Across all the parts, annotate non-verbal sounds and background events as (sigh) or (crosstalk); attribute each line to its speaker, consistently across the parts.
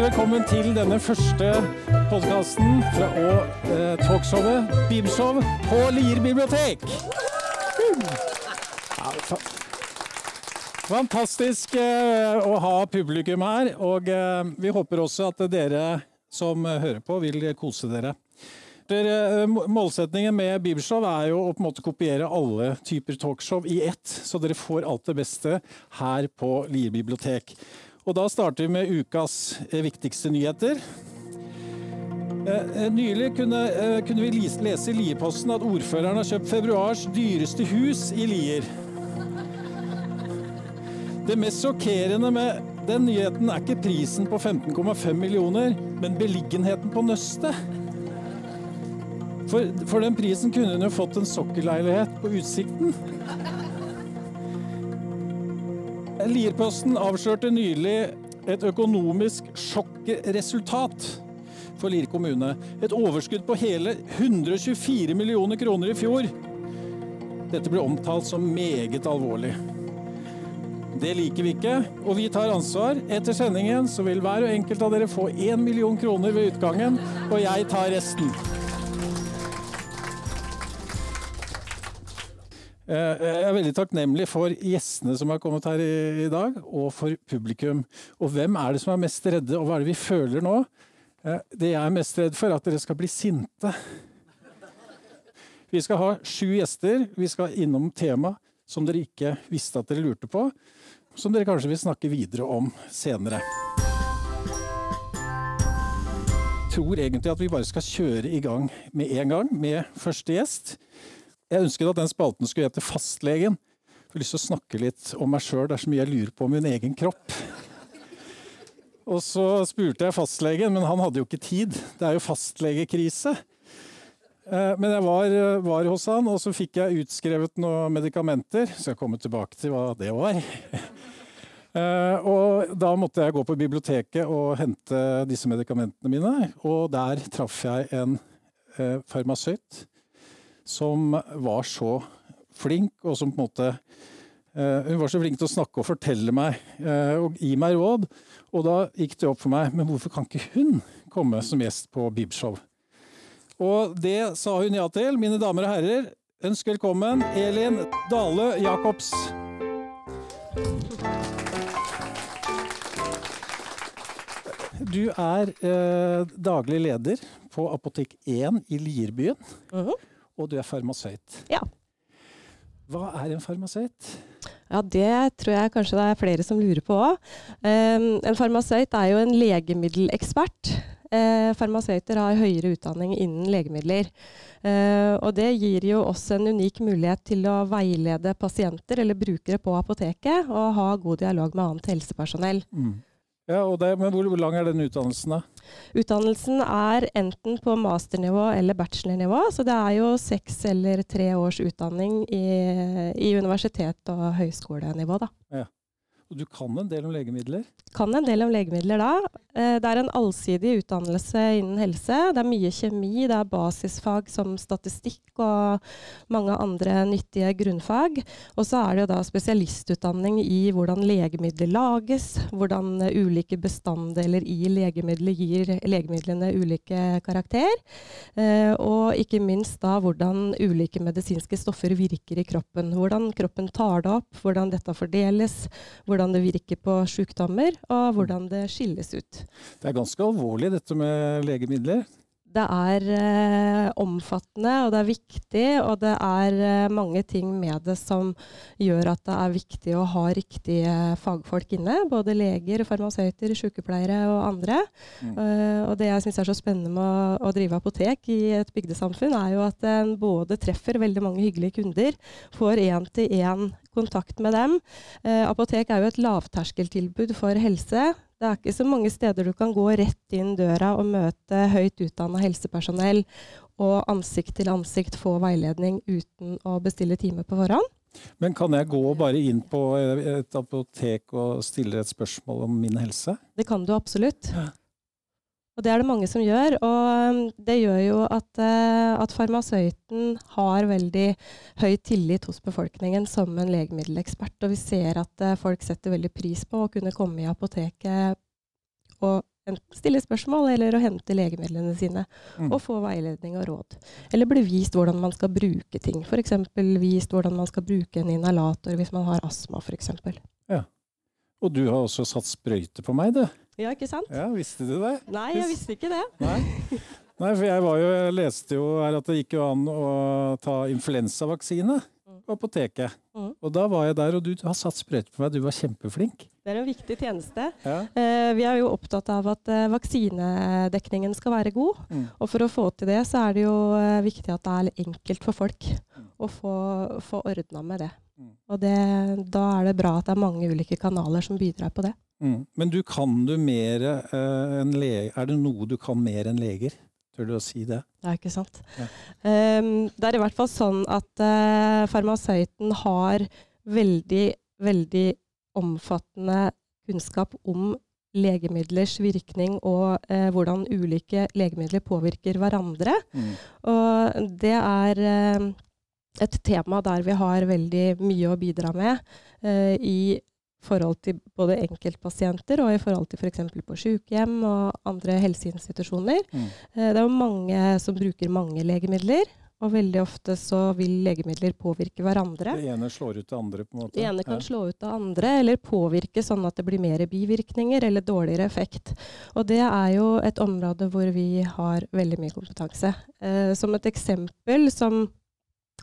Speaker 1: Hjertelig velkommen til denne første podkasten fra og eh, talkshowet Bibelshow på Lier bibliotek. Ja, fa fantastisk eh, å ha publikum her, og eh, vi håper også at dere som hører på, vil kose dere. Eh, målsetningen med Bibelshow er jo å på en måte kopiere alle typer talkshow i ett, så dere får alt det beste her på Lier bibliotek. Og da starter vi med ukas eh, viktigste nyheter. Eh, nylig kunne, kunne vi lese i Lieposten at ordføreren har kjøpt februars dyreste hus i Lier. Det mest sjokkerende med den nyheten er ikke prisen på 15,5 millioner, men beliggenheten på nøstet. For, for den prisen kunne hun jo fått en sokkelleilighet på Utsikten. Lierposten avslørte nylig et økonomisk sjokkresultat for Lier kommune. Et overskudd på hele 124 millioner kroner i fjor. Dette ble omtalt som meget alvorlig. Det liker vi ikke, og vi tar ansvar. Etter sendingen så vil hver og enkelt av dere få 1 million kroner ved utgangen, og jeg tar resten. Jeg er veldig takknemlig for gjestene som har kommet her i, dag, og for publikum. Og hvem er det som er mest redde, og hva er det vi føler nå? Eh, det jeg er mest redd for, er at dere skal bli sinte. Vi skal ha sju gjester. Vi skal innom tema som dere ikke visste at dere lurte på. Som dere kanskje vil snakke videre om senere. Jeg tror egentlig at vi bare skal kjøre i gang med en gang med første gjest. Jeg ønsket at den spalten skulle hete Fastlegen. Jeg har lyst til å snakke litt om meg sjøl. Det er så mye jeg lurer på om min egen kropp. Og så spurte jeg fastlegen, men han hadde jo ikke tid. Det er jo fastlegekrise. Eh, men jeg var, var hos han, og så fikk jeg utskrevet noen medikamenter. Så jeg kommer tilbake til hva det var. Eh, og da måtte jeg gå på biblioteket og hente disse medikamentene mine. Og der traff jeg en eh, farmasøyt som var så flink, og som på en måte uh, Hun var så flink til å snakke og fortelle meg uh, og gi meg råd. Og da gikk det opp for meg men hvorfor kan ikke hun komme som gjest på Bibshow? Og det sa hun ja til. Mine damer og herrer, ønsk velkommen Elin Dale Jacobs. Du er eh, daglig leder på Apotek 1 i Lierbyen. Uh -huh og du er farmasøyt.
Speaker 2: Ja.
Speaker 1: Hva er en farmasøyt?
Speaker 2: Ja, Det tror jeg kanskje det er flere som lurer på òg. Um, en farmasøyt er jo en legemiddelekspert. Uh, farmasøyter har høyere utdanning innen legemidler. Uh, og det gir jo oss en unik mulighet til å veilede pasienter eller brukere på apoteket, og ha god dialog med annet helsepersonell. Mm.
Speaker 1: Ja, det, Men hvor, hvor, lang er den utdannelsen, da?
Speaker 2: Utdannelsen er enten på masternivå eller bachelornivå. Så det er jo seks eller tre års utdanning i, i universitet- og høyskolenivå, da.
Speaker 1: Ja. Du kan en del om legemidler?
Speaker 2: Kan en del om legemidler da. Eh, det er en allsidig utdannelse innen helse. Det er mye kjemi, det er basisfag som statistikk og mange andre nyttige grunnfag. Og så er det jo da spesialistutdanning i hvordan legemidler lages, hvordan ulike bestanddeler i legemidler gir legemidlene ulike karakter. Eh, og ikke minst da hvordan ulike medisinske stoffer virker i kroppen. Hvordan kroppen tar det opp, hvordan dette fordeles. hvordan hvordan det virker på sykdommer, og hvordan det skilles ut.
Speaker 1: Det er ganske alvorlig dette med legemidler?
Speaker 2: Det er eh, omfattende, og det er viktig, og det er eh, mange ting med det som gjør at det er viktig å ha riktige fagfolk inne. Både leger, farmasøyter, sykepleiere og andre. Mm. Uh, og det jeg syns er så spennende med å, å, drive apotek i et bygdesamfunn, er jo at en både treffer veldig mange hyggelige kunder, får én-til-én kontakt med dem. Uh, apotek er jo et lavterskeltilbud for helse. Det er ikke så mange steder du kan gå rett inn døra og møte høyt utdanna helsepersonell og ansikt til ansikt få veiledning uten å bestille time på forhånd.
Speaker 1: Men kan jeg gå bare inn på et apotek og stille et spørsmål om min helse?
Speaker 2: Det kan du absolutt. Og det er det mange som gjør. Og um, det gjør jo at, uh, at, farmasøyten har veldig høy tillit hos befolkningen som en legemiddelekspert. Og vi ser at uh, folk setter veldig pris på å kunne komme i apoteket og stille spørsmål eller å hente legemidlene sine.
Speaker 1: Mm.
Speaker 2: Og få veiledning og råd. Eller bli vist hvordan man skal bruke ting. F.eks. vist hvordan man skal bruke en inhalator hvis man har astma f.eks.
Speaker 1: Og du har også satt sprøyte på meg, du.
Speaker 2: Ja, ikke sant?
Speaker 1: Ja, visste du det?
Speaker 2: Nei, jeg visste ikke det.
Speaker 1: Nei. Nei, for jeg, var jo, jeg leste jo her at det gikk jo an å ta influensavaksine på apoteket.
Speaker 2: Mm.
Speaker 1: Og da var jeg der, og du har satt sprøyte på meg. Du var kjempeflink.
Speaker 2: Det er en viktig tjeneste.
Speaker 1: Ja.
Speaker 2: Eh, vi er jo opptatt av at eh, vaksinedekningen skal være god.
Speaker 1: Mm.
Speaker 2: Og for å få til det, så er det jo eh, viktig at det er enkelt for folk
Speaker 1: Mm.
Speaker 2: å få, få ordna med det.
Speaker 1: Mm.
Speaker 2: Og det, da er det bra at det er mange ulike kanaler som bidrar på det.
Speaker 1: Mm. Men du kan du mer enn leger? Er det noe du kan mer enn leger? Tør du å si det?
Speaker 2: Ja, ikke sant.
Speaker 1: Ja.
Speaker 2: Um, det er i hvert fall sånn at uh, farmasøyten har veldig, veldig omfattende kunnskap om legemidlers virkning og eh, hvordan ulike legemidler påvirker hverandre.
Speaker 1: Mm.
Speaker 2: Og det er eh, et tema der vi har veldig mye å bidra med eh, i forhold til både enkeltpasienter og i forhold til f.eks. på sykehjem og andre helseinstitusjoner.
Speaker 1: Mm.
Speaker 2: Eh, Det er jo mange som bruker mange legemidler, og veldig ofte så vil legemidler påvirke hverandre.
Speaker 1: Det ene slår ut det andre, på en måte.
Speaker 2: Det ene kan
Speaker 1: Ja.
Speaker 2: slå ut det andre, eller påvirke sånn at det blir mer bivirkninger eller dårligere effekt. Og det er jo et område hvor vi har veldig mye kompetanse. Eh, som et eksempel som,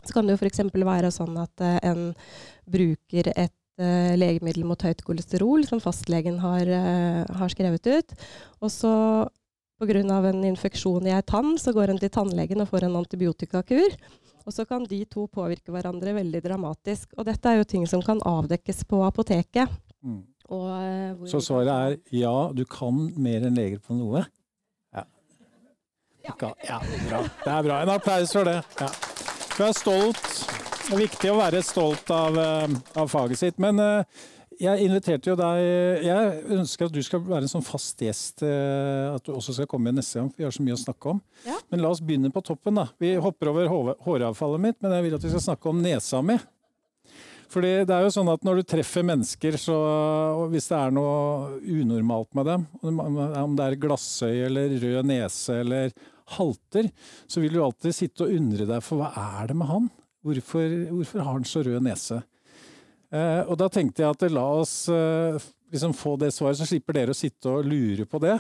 Speaker 2: så kan det jo f.eks. være sånn at eh, en bruker et legemiddel mot høyt kolesterol som fastlegen har, eh, har skrevet ut. Og så pga. en infeksjon i ei tann, så går en til tannlegen og får en antibiotikakur. Og så kan de to påvirke hverandre veldig dramatisk. Og dette er jo ting som kan avdekkes på apoteket.
Speaker 1: Mm.
Speaker 2: Og, uh,
Speaker 1: Så svaret er ja, du kan mer enn leger på noe? Ja.
Speaker 2: Ja.
Speaker 1: Ja bra. Det er bra. En applaus for det. Ja. Du er stolt. Det er viktig å være stolt av, eh, av faget sitt. Men eh, jeg inviterte jo deg Jeg ønsker at du skal være en sånn fast gjest. eh, At du også skal komme neste gang, vi har så mye å snakke om.
Speaker 2: Ja.
Speaker 1: Men la oss begynne på toppen, da. Vi hopper over håravfallet mitt, men jeg vil at vi skal snakke om nesa mi. Fordi det er jo sånn at når du treffer mennesker, så og hvis det er noe unormalt med dem, om det er glassøye eller rød nese eller halter, så vil du alltid sitte og undre deg for hva er det med han? Hvorfor, hvorfor har han så rød nese? Eh, og da tenkte jeg at la oss eh, liksom få det svaret, så slipper dere å sitte og lure på det.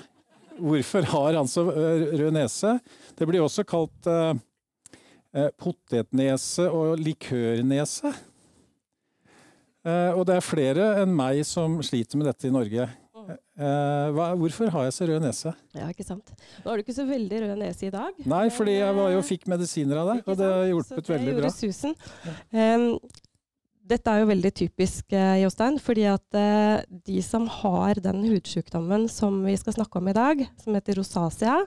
Speaker 1: Hvorfor har han så eh, rød nese? Det blir også kalt eh, eh, potetnese og likørnese. Eh, og det er flere enn meg som sliter med dette i Norge. Eh, hva, hvorfor har jeg så rød nese?
Speaker 2: Ja, ikke sant. Nå har du ikke så veldig rød nese i dag.
Speaker 1: Nei, fordi jeg var jo fikk medisiner av deg, og det har hjulpet
Speaker 2: Så
Speaker 1: veldig
Speaker 2: det
Speaker 1: bra.
Speaker 2: susen. Um, dette er jo veldig typisk, uh, Jostein, fordi at uh, de som har den hudsykdommen som vi skal snakke om i dag, som heter rosacea,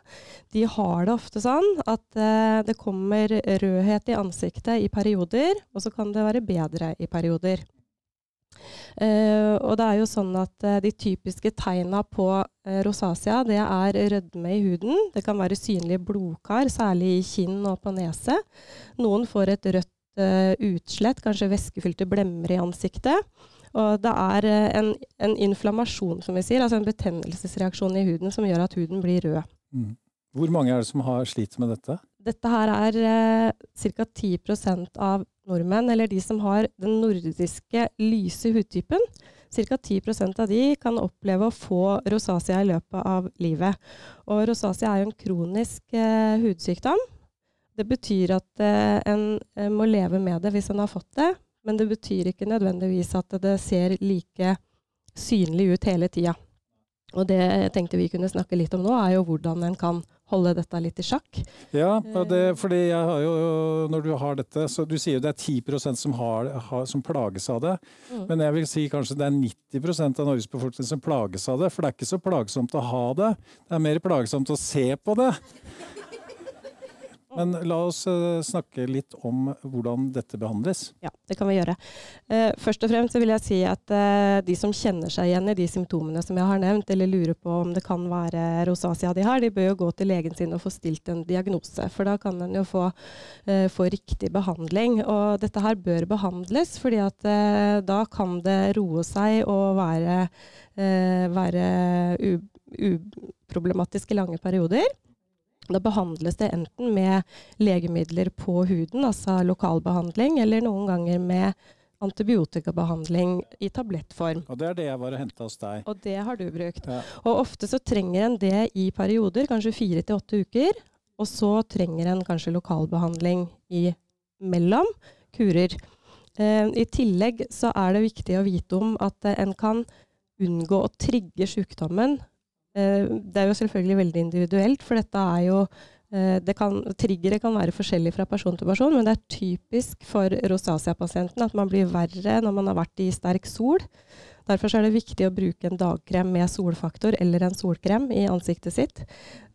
Speaker 2: de har det ofte sånn at eh, det kommer rødhet i ansiktet i perioder, og så kan det være bedre i perioder. Eh, og det er jo sånn at uh, de typiske tegna på uh, rosacea, det er rødme i huden. Det kan være synlige blodkar, særlig i kinn og på nese. Noen får et rødt utslett, kanskje væskefylte blemmer i ansiktet. Og det er en, en inflammasjon, som vi sier, altså en betennelsesreaksjon i huden som gjør at huden blir rød.
Speaker 1: Mm. Hvor mange er det som har sliter med dette?
Speaker 2: Dette her er eh, ca. 10% av nordmenn, eller de som har den nordiske lyse hudtypen. Ca. 10% av de kan oppleve å få rosacea i løpet av livet. Og rosacea er jo en kronisk eh, hudsykdom. Det betyr at eh, en eh, må leve med det hvis en har fått det, men det betyr ikke nødvendigvis at det ser like synlig ut hele tida. Og det jeg tenkte vi kunne snakke litt om nå, er jo hvordan en kan holde dette litt i sjakk.
Speaker 1: Ja, det, fordi jeg har jo, når du har dette, så du sier jo det er 10% som, har, har, som plages av det.
Speaker 2: Mm.
Speaker 1: Men jeg vil si kanskje det er 90% av Norges befolkning som plages av det. For det er ikke så plagsomt å ha det, det er mer plagsomt å se på det. Men la oss eh, snakke litt om hvordan dette behandles.
Speaker 2: Ja, det kan vi gjøre. Eh, først og fremst vil jeg si at eh, de som kjenner seg igjen i de symptomene som jeg har nevnt, eller lurer på om det kan være rosacea de har, de bør jo gå til legen sin og få stilt en diagnose. For da kan en jo få, få riktig behandling. Og dette her bør behandles, fordi at da kan det roe seg og være, være uproblematisk i lange perioder. Da behandles det enten med legemidler på huden, altså lokalbehandling, eller noen ganger med antibiotikabehandling i tablettform.
Speaker 1: Og det er det jeg var og henta hos deg.
Speaker 2: Og det har du brukt.
Speaker 1: Ja.
Speaker 2: Og ofte så trenger en det i perioder, kanskje fire til åtte uker. Og så trenger en kanskje lokalbehandling i mellom kurer. Eh, I tillegg så er det viktig å vite om at en kan unngå å trigge sykdommen. Eh, det er jo selvfølgelig veldig individuelt, for dette er jo eh, det kan, Triggeret kan være forskjellig fra person til person, men det er typisk for rosacea-pasienten at man blir verre når man har vært i sterk sol. Derfor er det viktig å bruke en dagkrem med solfaktor eller en solkrem i ansiktet sitt.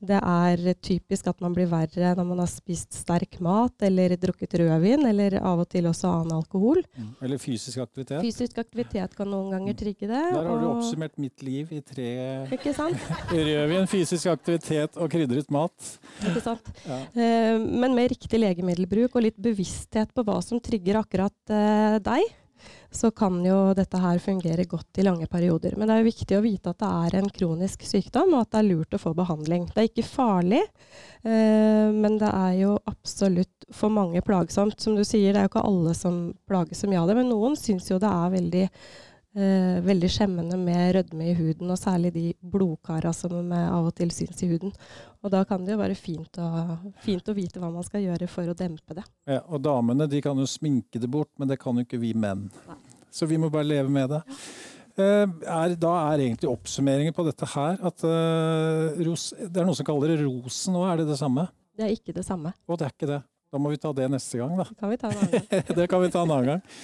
Speaker 2: Det er typisk at man blir verre når man har spist sterk mat eller drukket rødvin, eller av og til også annen alkohol.
Speaker 1: Mm. Eller fysisk aktivitet.
Speaker 2: Fysisk aktivitet kan noen ganger trigge det.
Speaker 1: Der har du oppsummert mitt liv i tre
Speaker 2: Ikke sant? (laughs)
Speaker 1: rødvin, fysisk aktivitet og krydret mat.
Speaker 2: Ikke sant?
Speaker 1: Ja.
Speaker 2: Eh, men med riktig legemiddelbruk og litt bevissthet på hva som trigger akkurat eh, deg, så kan jo dette her fungere godt i lange perioder. Men det er jo viktig å vite at det er en kronisk sykdom, og at det er lurt å få behandling. Det er ikke farlig, eh, men det er jo absolutt for mange plagsomt. Som du sier, det er jo ikke alle som plages så mye av det, men noen syns jo det er veldig Eh, veldig skjemmende med rødme i huden, og særlig de blodkara som av og til syns i huden. Og da kan det jo være fint å, fint å vite hva man skal gjøre for å dempe det.
Speaker 1: Ja, og damene de kan jo sminke det bort, men det kan jo ikke vi menn.
Speaker 2: Nei.
Speaker 1: Så vi må bare leve med det. Eh, er, da er egentlig oppsummeringen på dette her at uh, ros, det er noen som kaller det rosen òg, er det det samme?
Speaker 2: Det er ikke det samme.
Speaker 1: Og det er ikke det. Da må vi ta det neste gang, da.
Speaker 2: Det kan vi ta en annen gang. (laughs)
Speaker 1: det kan vi ta en annen gang.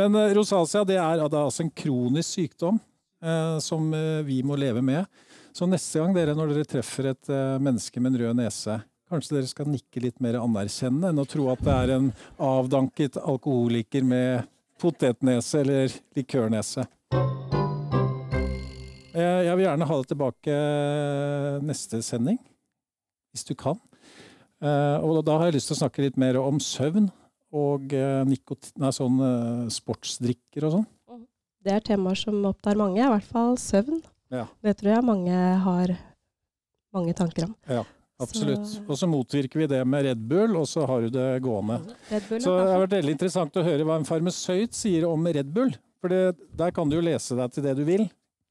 Speaker 1: Men uh, rosacea det er, det er altså en kronisk sykdom uh, som eh, vi må leve med. Så neste gang dere, når dere treffer et eh, menneske med en rød nese, kanskje dere skal nikke litt mer anerkjennende enn å tro at det er en avdanket alkoholiker med potetnese eller likørnese. Eh, jeg vil gjerne ha det tilbake eh, neste sending, hvis du kan. Eh, og da har jeg lyst til å snakke litt mer om søvn og nei, sånn, sportsdrikker og sånn.
Speaker 2: Det er temaer som opptar mange, i hvert fall søvn.
Speaker 1: Ja.
Speaker 2: Det tror jeg mange har mange tanker om.
Speaker 1: Absolutt. Og så motvirker vi det med Red Bull, og så har du det gående.
Speaker 2: Bull
Speaker 1: Så det har vært veldig interessant å høre hva en farmasøyt sier om Red Bull. For det, der kan du jo lese deg til det du vil.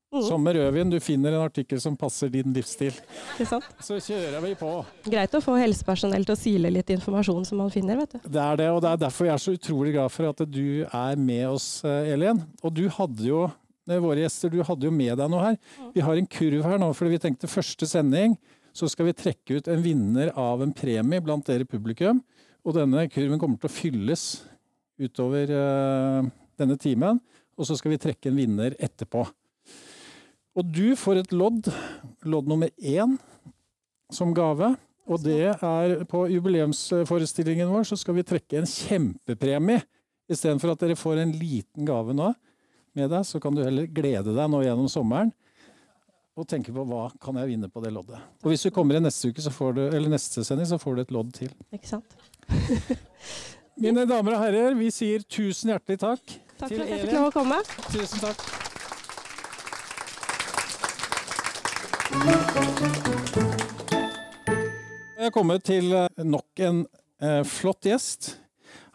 Speaker 2: Mm,
Speaker 1: Som med rødvin, du finner en artikkel som passer din livsstil.
Speaker 2: sant?
Speaker 1: Så kjører vi på.
Speaker 2: Greit å få helsepersonell til å sile litt informasjon som man finner, vet du.
Speaker 1: Det er det, og det er derfor jeg er så utrolig glad for at du er med oss, eh, Elin. Og du hadde jo, eh, våre gjester, du hadde jo med deg noe her. Vi har en kurv her nå, fordi vi tenkte første sending så skal vi trekke ut en vinner av en premie blant dere publikum. Og denne kurven kommer til å fylles utover uh, denne timen. Og så skal vi trekke en vinner etterpå. Og du får et lodd, lodd nummer én, som gave. Og det er på jubileumsforestillingen vår så skal vi trekke en kjempepremie. Istedenfor at dere får en liten gave nå med deg, så kan du heller glede deg nå gjennom sommeren. Og tenke på hva kan jeg vinne på det loddet. Og hvis du kommer i neste uke, så får du, eller neste sending, så får du et lodd til.
Speaker 2: Ikke sant? (laughs)
Speaker 1: Mine damer og herrer, vi sier tusen hjertelig takk.
Speaker 2: Takk for at jeg fikk lov å komme.
Speaker 1: Tusen takk. Jeg er kommet til eh, nok en eh, flott gjest.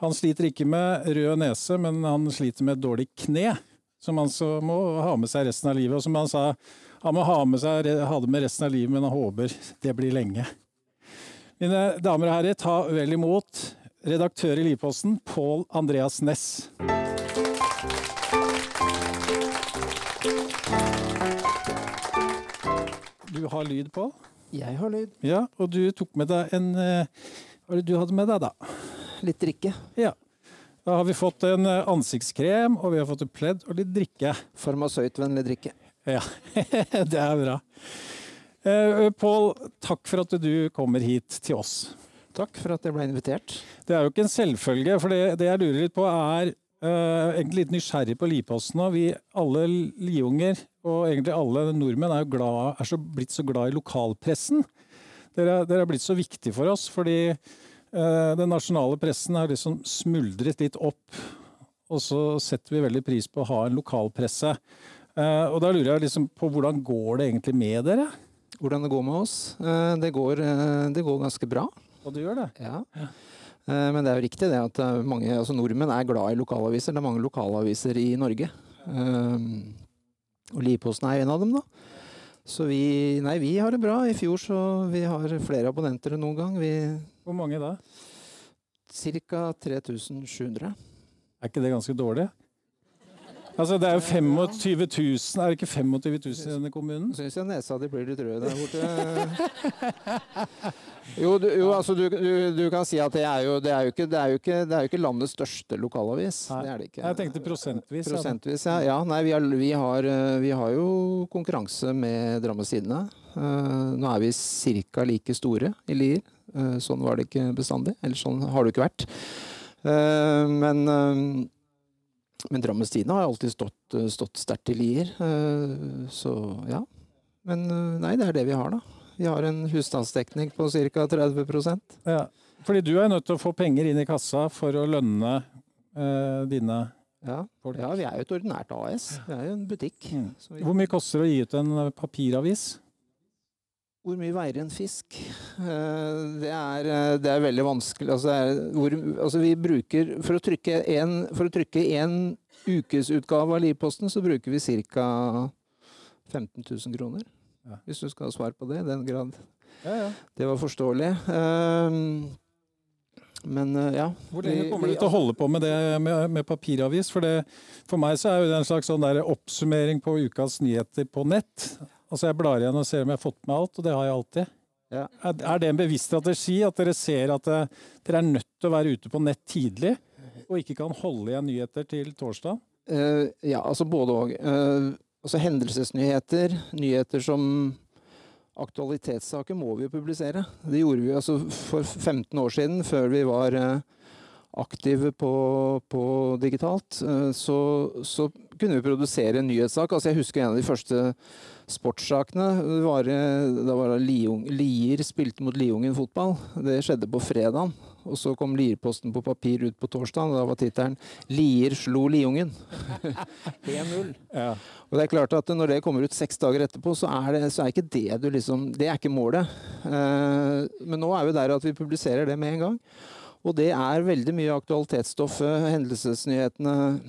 Speaker 1: Han sliter ikke med rød nese, men han sliter med et dårlig kne. Som han så må ha med seg resten av livet. Og som han sa, han må ha, med seg, ha det med resten av livet, men han håper det blir lenge. Mine damer og herrer, ta vel imot redaktør i Livposten, Pål Andreas Næss. Du har lyd Pål?
Speaker 3: Jeg har lyd.
Speaker 1: Ja, og du tok med deg en eh, Hva var det du hadde med deg, da?
Speaker 3: Litt drikke.
Speaker 1: Ja. Da har vi fått en ansiktskrem, og vi har fått et pledd og litt drikke.
Speaker 3: Farmasøytvennlig drikke.
Speaker 1: Ja, (laughs) det er bra. Eh, Pål, takk for at du kommer hit til oss.
Speaker 3: Takk for at jeg ble invitert.
Speaker 1: Det er jo ikke en selvfølge, for det, det jeg lurer litt på er uh, egentlig litt nysgjerrig på Liposten nå. Vi alle liunger, og egentlig alle nordmenn, er jo glad, er så, blitt så glad i lokalpressen. Dere, dere er blitt så viktig for oss, fordi uh, den nasjonale pressen har liksom smuldret litt opp. Og så setter vi veldig pris på å ha en lokalpresse. Eh, og da lurer jeg liksom på hvordan går det egentlig med dere?
Speaker 3: hvordan det går med oss. Eh, det, går, eh, det går ganske bra.
Speaker 1: Og du gjør det?
Speaker 3: Ja. ja. men det er jo riktig det at mange, altså nordmenn er glad i lokalaviser. Det er mange lokalaviser i Norge. Og Livposten er en av dem, da. Så vi Nei, vi har det bra. I fjor så vi har flere abonnenter enn noen gang. Vi
Speaker 1: Hvor mange da?
Speaker 3: Ca. 3700.
Speaker 1: Er ikke det ganske dårlig? Altså, det er jo 25 000, er det ikke 25 000 i denne kommunen?
Speaker 3: Syns jeg nesa di blir litt rød der borte. (laughs) Jo, du, jo altså du, du, du kan si at det er jo, det er jo, ikke, det er jo, ikke, det er jo ikke landets største lokalavis.
Speaker 1: Nei.
Speaker 3: Det er det ikke.
Speaker 1: Jeg tenkte prosentvis.
Speaker 3: Prosentvis, ja. ja nei, vi har, vi, har, vi har jo konkurranse med Drammens Tidende. Eh, nå er vi ca. like store i Lier. Eh, sånn var det ikke bestandig. Eller sånn har det ikke vært. Eh, men men Drammens Tidende har alltid stått, eh, stått sterkt i Lier. eh, Så ja. Men eh, nei, det er det vi har, da. Vi har en husstandsdekning på ca. 30%
Speaker 1: Ja. Fordi du er nødt til å få penger inn i kassa for å lønne eh, dine
Speaker 3: ja.
Speaker 1: folk.
Speaker 3: ja, vi er jo et ordinært AS. Vi er jo en butikk.
Speaker 1: Mm. Hvor mye koster det å gi ut en papiravis?
Speaker 3: Hvor mye veier en fisk? Eh, Det er, eh, det er veldig vanskelig. Altså, er, hvor, altså vi bruker For å trykke en, for å trykke en ukesutgave av Livposten, så bruker vi ca. 15 000 kroner.
Speaker 1: Ja.
Speaker 3: Hvis du skal ha svar på det, i den grad
Speaker 1: Ja, ja.
Speaker 3: det var forståelig. Um, Men ja.
Speaker 1: Hvor lenge kommer du til å holde på med det med, med papiravis? For, det, for meg så er det en slags sånn oppsummering på ukas nyheter på nett. Altså Jeg blar igjen og ser om jeg har fått med alt, og det har jeg alltid.
Speaker 3: Ja.
Speaker 1: Er, det en bevisst strategi at dere ser at eh, dere er nødt til å være ute på nett tidlig, og ikke kan holde igjen nyheter til torsdag?
Speaker 3: Uh, ja, altså både òg. altså hendelsesnyheter, nyheter som Aktualitetssaker må vi jo publisere. Det gjorde vi altså for 15 år siden, før vi var eh, aktive på, på digitalt. eh, så, så kunne vi produsere en nyhetssak. Altså jeg husker en av de første sportssakene. Det var, eh, da var det Liung, Lier spilte mot Liungen fotball. Det skjedde på fredagen. Og så kom Lierposten på papir ut på torsdag. og Da var tittelen 'Lier slo Liungen'. (laughs) 1-0.
Speaker 1: Ja.
Speaker 3: Og det er klart at når det kommer ut seks dager etterpå, så er, det, så er ikke det du liksom Det er ikke målet. Eh, men nå er vi der at vi publiserer det med en gang. Og det er veldig mye aktualitetsstoff. eh, Hendelsesnyhetene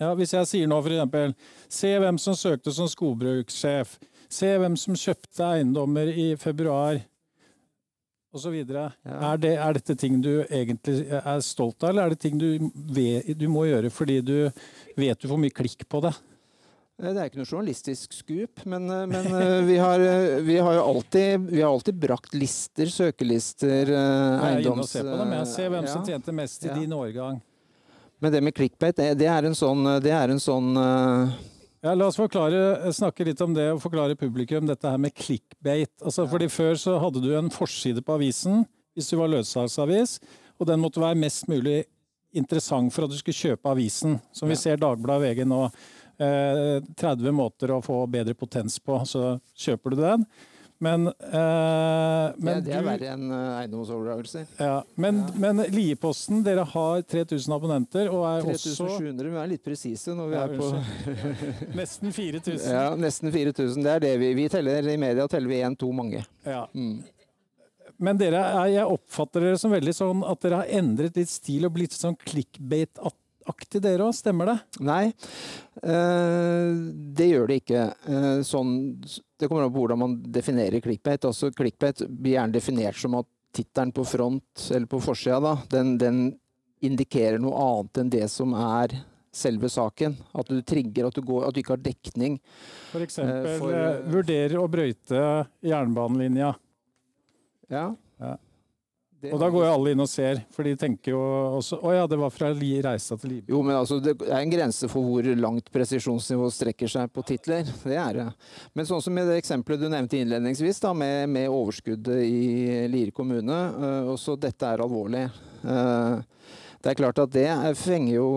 Speaker 1: Ja, Hvis jeg sier nå f.eks.: Se hvem som søkte som skogbrukssjef. Se hvem som kjøpte eiendommer i februar. Og så videre.
Speaker 3: Ja.
Speaker 1: Er, det, er dette ting du egentlig er stolt av, eller er det ting du, vet, du må gjøre fordi du vet du får mye klikk på det?
Speaker 3: Eh, Det er ikke noe journalistisk skup, men, eh, men eh, vi, har, vi har jo alltid, vi har alltid brakt lister, søkelister, eiendoms...
Speaker 1: Jeg er inne og ser på dem. jeg ser hvem som tjente mest i
Speaker 3: Ja.
Speaker 1: din årgang.
Speaker 3: Men det med clickbait, det, er en sånn, det er en sånn uh...
Speaker 1: Ja, La oss forklare, snakke litt om det og forklare publikum dette her med clickbait. Altså, fordi Før så hadde du en forside på avisen hvis du var løssalgsavis, og den måtte være mest mulig interessant for at du skulle kjøpe avisen. Som vi
Speaker 3: Ja.
Speaker 1: ser Dagbladet og VG nå. Eh, 30 måter å få bedre potens på, så kjøper du den. Men, eh, men
Speaker 3: det er verre enn eh, eiendomsoverdragelser.
Speaker 1: ja, men, men Lieposten, dere har 3000 abonnenter og er også
Speaker 3: 3700, vi er litt presise når vi
Speaker 1: Ja,
Speaker 3: er på (laughs)
Speaker 1: nesten 4000.
Speaker 3: Ja, nesten 4000. Det er det vi, vi teller. I media teller vi én, to, mange.
Speaker 1: Ja.
Speaker 3: Mm.
Speaker 1: Men dere er, jeg oppfatter dere som veldig sånn at dere har endret litt stil og blitt sånn clickbait-aktig dere òg, stemmer det?
Speaker 3: Nei, eh, det gjør det ikke. Eh, sånn, det kommer an på hvordan man definerer clickbait. Altså, clickbait blir gjerne definert som at tittelen på front eller på forsida da, den, den indikerer noe annet enn det som er selve saken. At du trigger, at du, går, at du ikke har dekning. Eh, for-
Speaker 1: eh, vurderer å brøyte jernbanelinja.
Speaker 3: Ja.
Speaker 1: Ja. Og da går jo alle inn og ser, for de tenker jo også Å ja, det var fra Reisa til Libya.
Speaker 3: Jo, men altså, det er en grense for hvor langt presisjonsnivå strekker seg på titler. Det er det. Men sånn som i det eksempelet du nevnte innledningsvis, da, med, med overskuddet i Lier kommune. Uh, også dette er alvorlig. Uh, det er klart at det er- fenger jo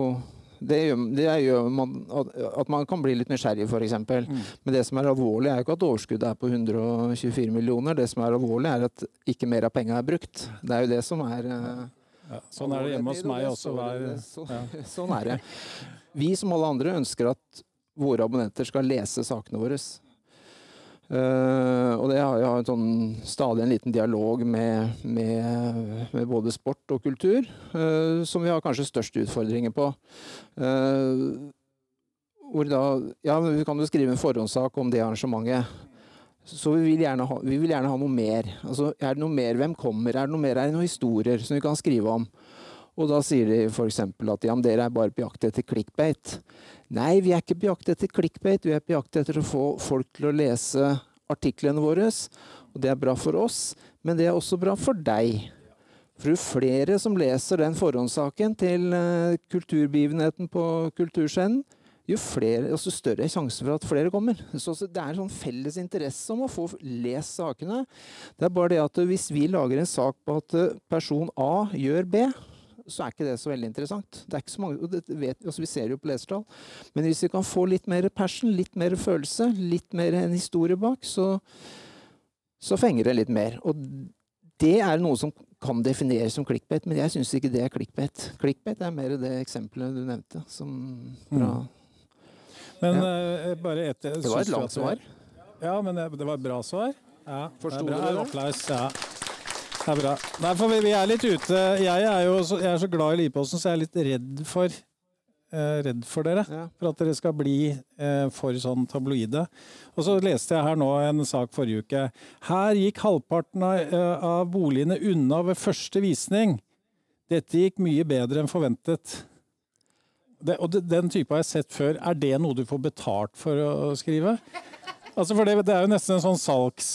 Speaker 3: det gjør, det gjør man, at, at man kan bli litt nysgjerrig, f.eks.
Speaker 1: Mm.
Speaker 3: Men det som er alvorlig, er jo ikke at overskuddet er på 124 millioner. Det som er alvorlig, er at ikke mer av penga er brukt. Det er jo det som er eh,
Speaker 1: Ja, sånn er det hjemme hos meg også. Hver,
Speaker 3: så-
Speaker 1: ja. (laughs)
Speaker 3: Sånn er det. Vi som alle andre ønsker at våre abonnenter skal lese sakene våre. Eh, og det jeg har en sånn, stadig en liten dialog med, med, med både sport og kultur, eh, som vi har kanskje størst utfordringer på. Eh, hvor da Ja, vi kan jo skrive en forhåndssak om det arrangementet. Så vi vil, ha, vi vil gjerne ha noe mer. Altså, er det noe mer? Hvem kommer? Er det noe mer? Er det noen historier som vi kan skrive om? Og da sier de f.eks. at ja, dere er bare på jakt etter clickbait. Nei, vi er ikke på jakt etter clickbait. Vi er på jakt etter å få folk til å lese artiklene våre. Og det er bra for oss, men det er også bra for deg. For jo flere som leser den forhåndssaken til uh, kulturbegivenheten på Kulturscenen, jo flere, altså større er sjansen for at flere kommer. Så det er en sånn felles interesse om å få lest sakene. Det er bare det at hvis vi lager en sak på at eh, person A gjør B, så er ikke det så veldig interessant. Det er ikke så mange, og det vet, altså vi ser jo på lesertall. Men hvis vi kan få litt mer passion, litt mer følelse, litt mer en historie bak, så, så fenger det litt mer. Og det er noe som kan defineres som clickbait, men jeg syns ikke det er clickbait. Clickbait er mer det eksempelet du nevnte. Som fra
Speaker 1: mm. Men ja. uh, bare et
Speaker 3: Det var et langt svar.
Speaker 1: Ja, men det var et bra svar. Ja,
Speaker 3: Forsto du det?
Speaker 1: Applaus. Ja. Det er bra. Nei, for vi, vi, er litt ute. Jeg er jo så, jeg er så glad i Lipåsen, så jeg er litt redd for eh, redd for dere. Ja. For at dere skal bli eh, for sånn tabloide. Og så leste jeg her nå en sak forrige uke. Her gikk halvparten av, eh, av boligene unna ved første visning. Dette gikk mye bedre enn forventet. Det, og den type har jeg sett før. Er det noe du får betalt for å skrive? Altså for det, det er jo nesten en sånn salgs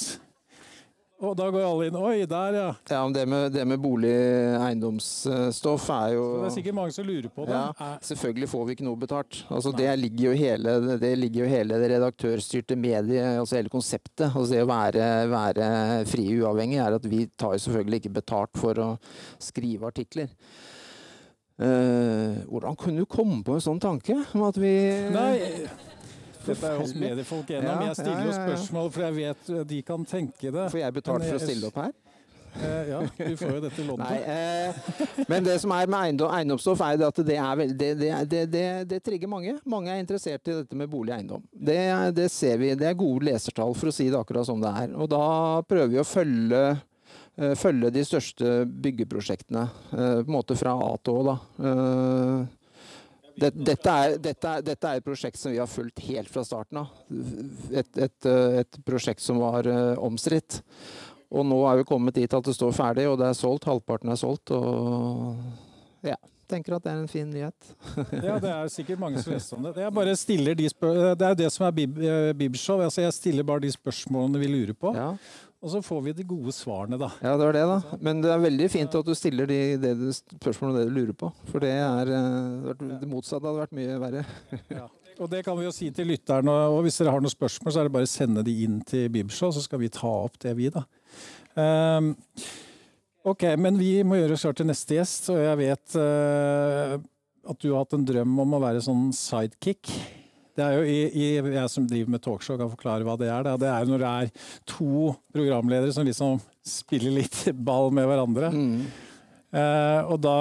Speaker 1: og da går alle inn Oi, der, ja.
Speaker 3: Ja, men Det med, det med bolig eiendomsstoff er jo
Speaker 1: Så Det er sikkert mange som lurer på det.
Speaker 3: Ja, selvfølgelig får vi ikke noe betalt. Altså, det, ligger jo hele, det ligger jo hele det redaktørstyrte mediet, altså hele konseptet. Altså det å være, være fri og uavhengig er at vi tar jo selvfølgelig ikke betalt for å skrive artikler. Uh, hvordan kunne du komme på en sånn tanke? Om at vi
Speaker 1: Nei, dette er jo mediefolk gjennom. Ja, jeg stiller jo ja, spørsmål, for jeg vet de kan tenke det.
Speaker 3: Får jeg betalt for å stille opp her?
Speaker 1: Eh, ja, du får jo dette loddet.
Speaker 3: Nei, eh, men det som er med eiendom, eiendomsstoff, er at det, er veld, det, det, det, trigger mange. Mange er interessert i dette med bolig og eiendom. Det, ser vi. Det er gode lesertall, for å si det akkurat som det er. Og da prøver vi å følge eh, følge de største byggeprosjektene eh, på en måte fra A til Å. da. Eh, dette, er, dette, er, dette, er, et prosjekt som vi har fulgt helt fra starten av. Et, et, et prosjekt som var uh, omstridt. Og nå er vi kommet dit at det står ferdig, og det er solgt. Halvparten er solgt. Og ja, tenker at det er en fin nyhet.
Speaker 1: ja, det er sikkert mange som leser om det. Jeg bare stiller de det er jo det som er Bib eh, Bibshow. Altså, jeg stiller bare de spørsmålene vi lurer på. Ja. Og så får vi de gode svarene, da.
Speaker 3: Ja, det var det, da. Men det er veldig fint at du stiller de, de spørsmålene det du lurer på. For det er eh, Det motsatte hadde vært mye verre. (laughs)
Speaker 1: ja. Og det kan vi jo si til lytterne. Og hvis dere har noen spørsmål, så er det bare å sende de inn til Bibshow, så skal vi ta opp det, vi, da. Um, ok, men vi må gjøre oss klar til neste gjest, og jeg vet uh, at du har hatt en drøm om å være sånn sidekick. Det er jo i, i, Jeg som driver med talkshow, kan forklare hva det er. Da. Det er når det er to programledere som liksom spiller litt (laughs) ball med hverandre. Mm. Eh, og da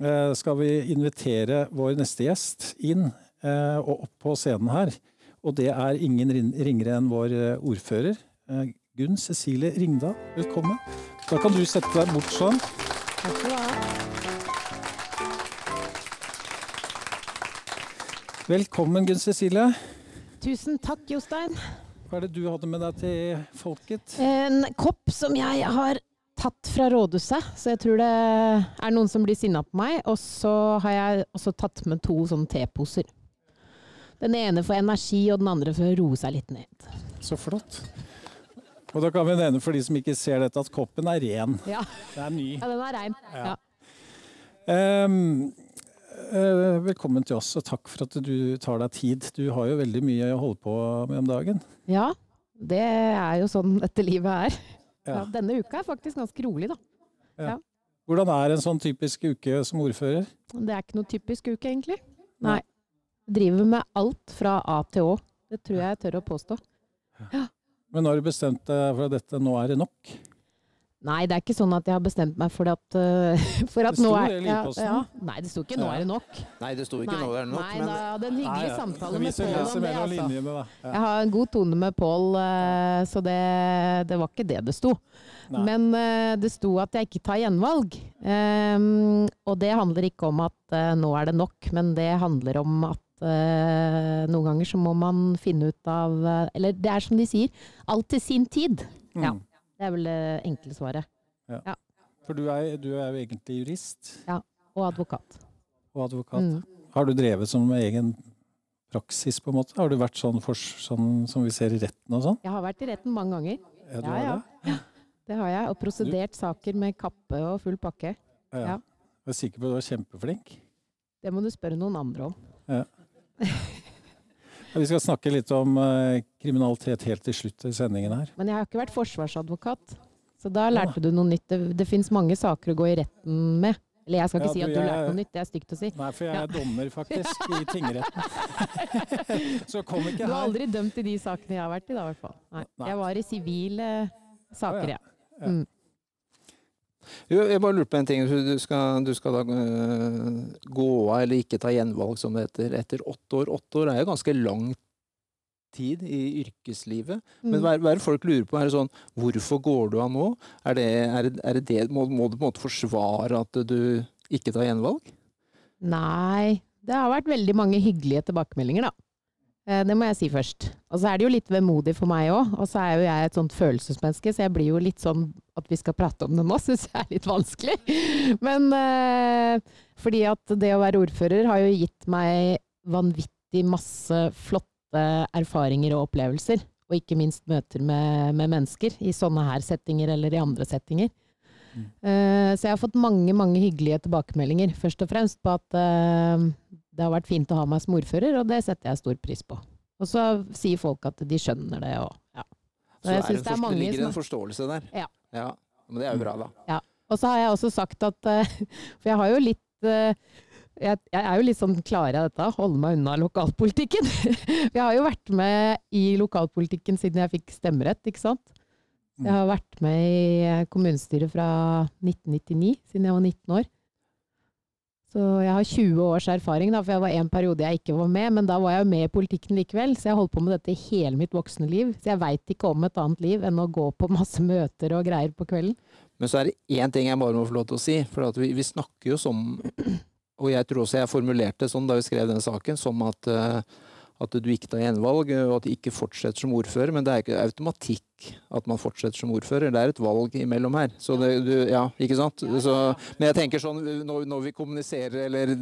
Speaker 1: eh, skal vi invitere vår neste gjest inn eh, og opp på scenen her. Og det er ingen ringere enn vår eh, ordfører. Eh, Gunn Cecilie Ringdal, velkommen. Da kan du sette deg bort sånn. Takk skal du ha. Velkommen, Gunn Cecilie.
Speaker 4: Tusen takk, Jostein.
Speaker 1: Hva er det du hadde med deg til folket?
Speaker 4: En kopp som jeg har tatt fra rådhuset, så jeg tror det er noen som blir sinna på meg. Og så har jeg også tatt med to sånne teposer. Den ene for energi, og den andre for å roe seg litt ned.
Speaker 1: Så flott. Og da kan vi nevne for de som ikke ser dette, at koppen er ren.
Speaker 4: Ja.
Speaker 1: Den er ny.
Speaker 4: Ja, den er rein. Ja.
Speaker 1: Um, Eh, velkommen til oss, og takk for at du tar deg tid. Du har jo veldig mye å holde på med om dagen.
Speaker 4: Ja, det er jo sånn dette livet er. Ja. Ja, denne uka er faktisk ganske rolig, da.
Speaker 1: Ja. Hvordan er en sånn typisk uke som ordfører?
Speaker 4: Det er ikke noe typisk uke, egentlig. Nei. Driver med alt fra A til Å. Det tror jeg jeg tør å påstå.
Speaker 1: Men har du bestemt deg for at dette nå er det nok?
Speaker 4: Nei, det er ikke sånn at jeg har bestemt meg for at, uh, (laughs) for at nå er
Speaker 1: det i Lilleposten.
Speaker 4: Nei, det sto ikke 'nå er det nok'.
Speaker 3: Nei, det sto ikke
Speaker 4: Nei,
Speaker 3: nå det er nok,
Speaker 4: nei
Speaker 3: men
Speaker 4: da hadde en hyggelig
Speaker 1: Nei, ja.
Speaker 4: samtale med Pål om det, altså.
Speaker 1: linjene, da. Ja.
Speaker 4: Jeg har en god tone med Pål, eh, så det, det var ikke det det sto.
Speaker 1: Nei.
Speaker 4: Men eh, det sto at jeg ikke tar gjenvalg. Um, og det handler ikke om at uh, nå er det nok, men det handler om at uh, noen ganger så må man finne ut av uh, Eller det er som de sier, alt til sin tid. Ja. Det er vel det enkle svaret.
Speaker 1: For du er, du er jo egentlig jurist Ja.
Speaker 4: Og advokat.
Speaker 1: og advokat.
Speaker 4: Mm.
Speaker 1: Har du drevet som egen praksis, på en måte? Har du vært sånn, for, sånn som vi ser i retten og sånn?
Speaker 4: Jeg har vært i retten mange ganger.
Speaker 1: Ja, du
Speaker 4: Ja,
Speaker 1: har
Speaker 4: ja.
Speaker 1: det?
Speaker 4: Det har jeg. Og prosedert saker med kappe og full pakke.
Speaker 1: Ja.
Speaker 4: Ja.
Speaker 1: Jeg er sikker på at du var kjempeflink.
Speaker 4: Det må du spørre noen andre om.
Speaker 1: Ja, (laughs) Vi skal snakke litt om eh, kriminalitet helt til slutt i sendingen her.
Speaker 4: Men jeg har ikke vært forsvarsadvokat. Så da lærte du noe nytt. Det, det fins mange saker å gå i retten med. Eller jeg skal ikke
Speaker 1: Ja,
Speaker 4: si
Speaker 1: du,
Speaker 4: at du
Speaker 1: jeg-
Speaker 4: lærte noe nytt, det er stygt å si.
Speaker 1: Nei, for jeg er dommer, faktisk, i (laughs) tingretten. (laughs) Så kom
Speaker 4: Du har
Speaker 1: her.
Speaker 4: aldri dømt i de sakene jeg har vært i, da, i hvert fall. Nei.
Speaker 1: Nei.
Speaker 4: Jeg var i sivile saker,
Speaker 1: ja. ja.
Speaker 4: ja. Mm.
Speaker 3: Jeg bare lurer på en ting. Du skal, du skal da øh, gå av eller ikke ta gjenvalg, som det heter, etter åtte år. Åtte år er jo ganske lang tid i yrkeslivet. Men
Speaker 4: Mm.
Speaker 3: hva er, det folk lurer på? Er det sånn Hvorfor går du av nå? Er det, er det, er det, det må, må du på en måte forsvare at du ikke tar gjenvalg?
Speaker 4: Nei, det har vært veldig mange hyggelige tilbakemeldinger, da. Eh, Det må jeg si først. Og så er det jo litt vemodig for meg òg. Og så er jo jeg et sånt følelsesmenneske, så jeg blir jo litt sånn at vi skal prate om det nå, (laughs) syns jeg er litt vanskelig. Men eh, fordi at det å være ordfører har jo gitt meg vanvittig masse flotte erfaringer og opplevelser. Og ikke minst møter med, med mennesker i sånne her settinger eller i andre settinger.
Speaker 1: Mm.
Speaker 4: Eh, så jeg har fått mange, mange hyggelige tilbakemeldinger, først og fremst på at det har vært fint å ha meg som ordfører, og det setter jeg stor pris på. Og så sier folk at de skjønner det, og ja.
Speaker 3: Så
Speaker 4: jeg
Speaker 3: det, er
Speaker 4: det
Speaker 3: det ligger en forståelse der.
Speaker 4: Ja.
Speaker 3: ja. Men det er jo bra, da.
Speaker 4: Og så har jeg også sagt at eh, (laughs) For jeg har jo litt eh, jeg, er jo litt sånn klar av dette, holde meg unna lokalpolitikken. (laughs) jeg har jo vært med i lokalpolitikken siden jeg fikk stemmerett, ikke sant. Jeg har vært med i eh, kommunestyret fra 1999, siden jeg var 19 år. Så jeg har 20 års erfaring, da, for jeg var en periode jeg ikke var med, men da var jeg jo med i politikken likevel. Så jeg holdt på med dette hele mitt voksne liv. Så jeg veit ikke om et annet liv enn å gå på masse møter og greier på kvelden.
Speaker 3: Men så er det én ting jeg bare må få lov til å si. For vi, vi snakker jo som Og jeg tror også jeg formulerte sånn da vi skrev denne saken, som at, eh, at du ikke tar gjenvalg, og at du ikke fortsetter som ordfører. Men det er ikke automatikk at man fortsetter som ordfører. Det er et valg imellom her. Så det, du, ja, ikke sant? Så, men jeg tenker sånn, når, når vi kommuniserer eller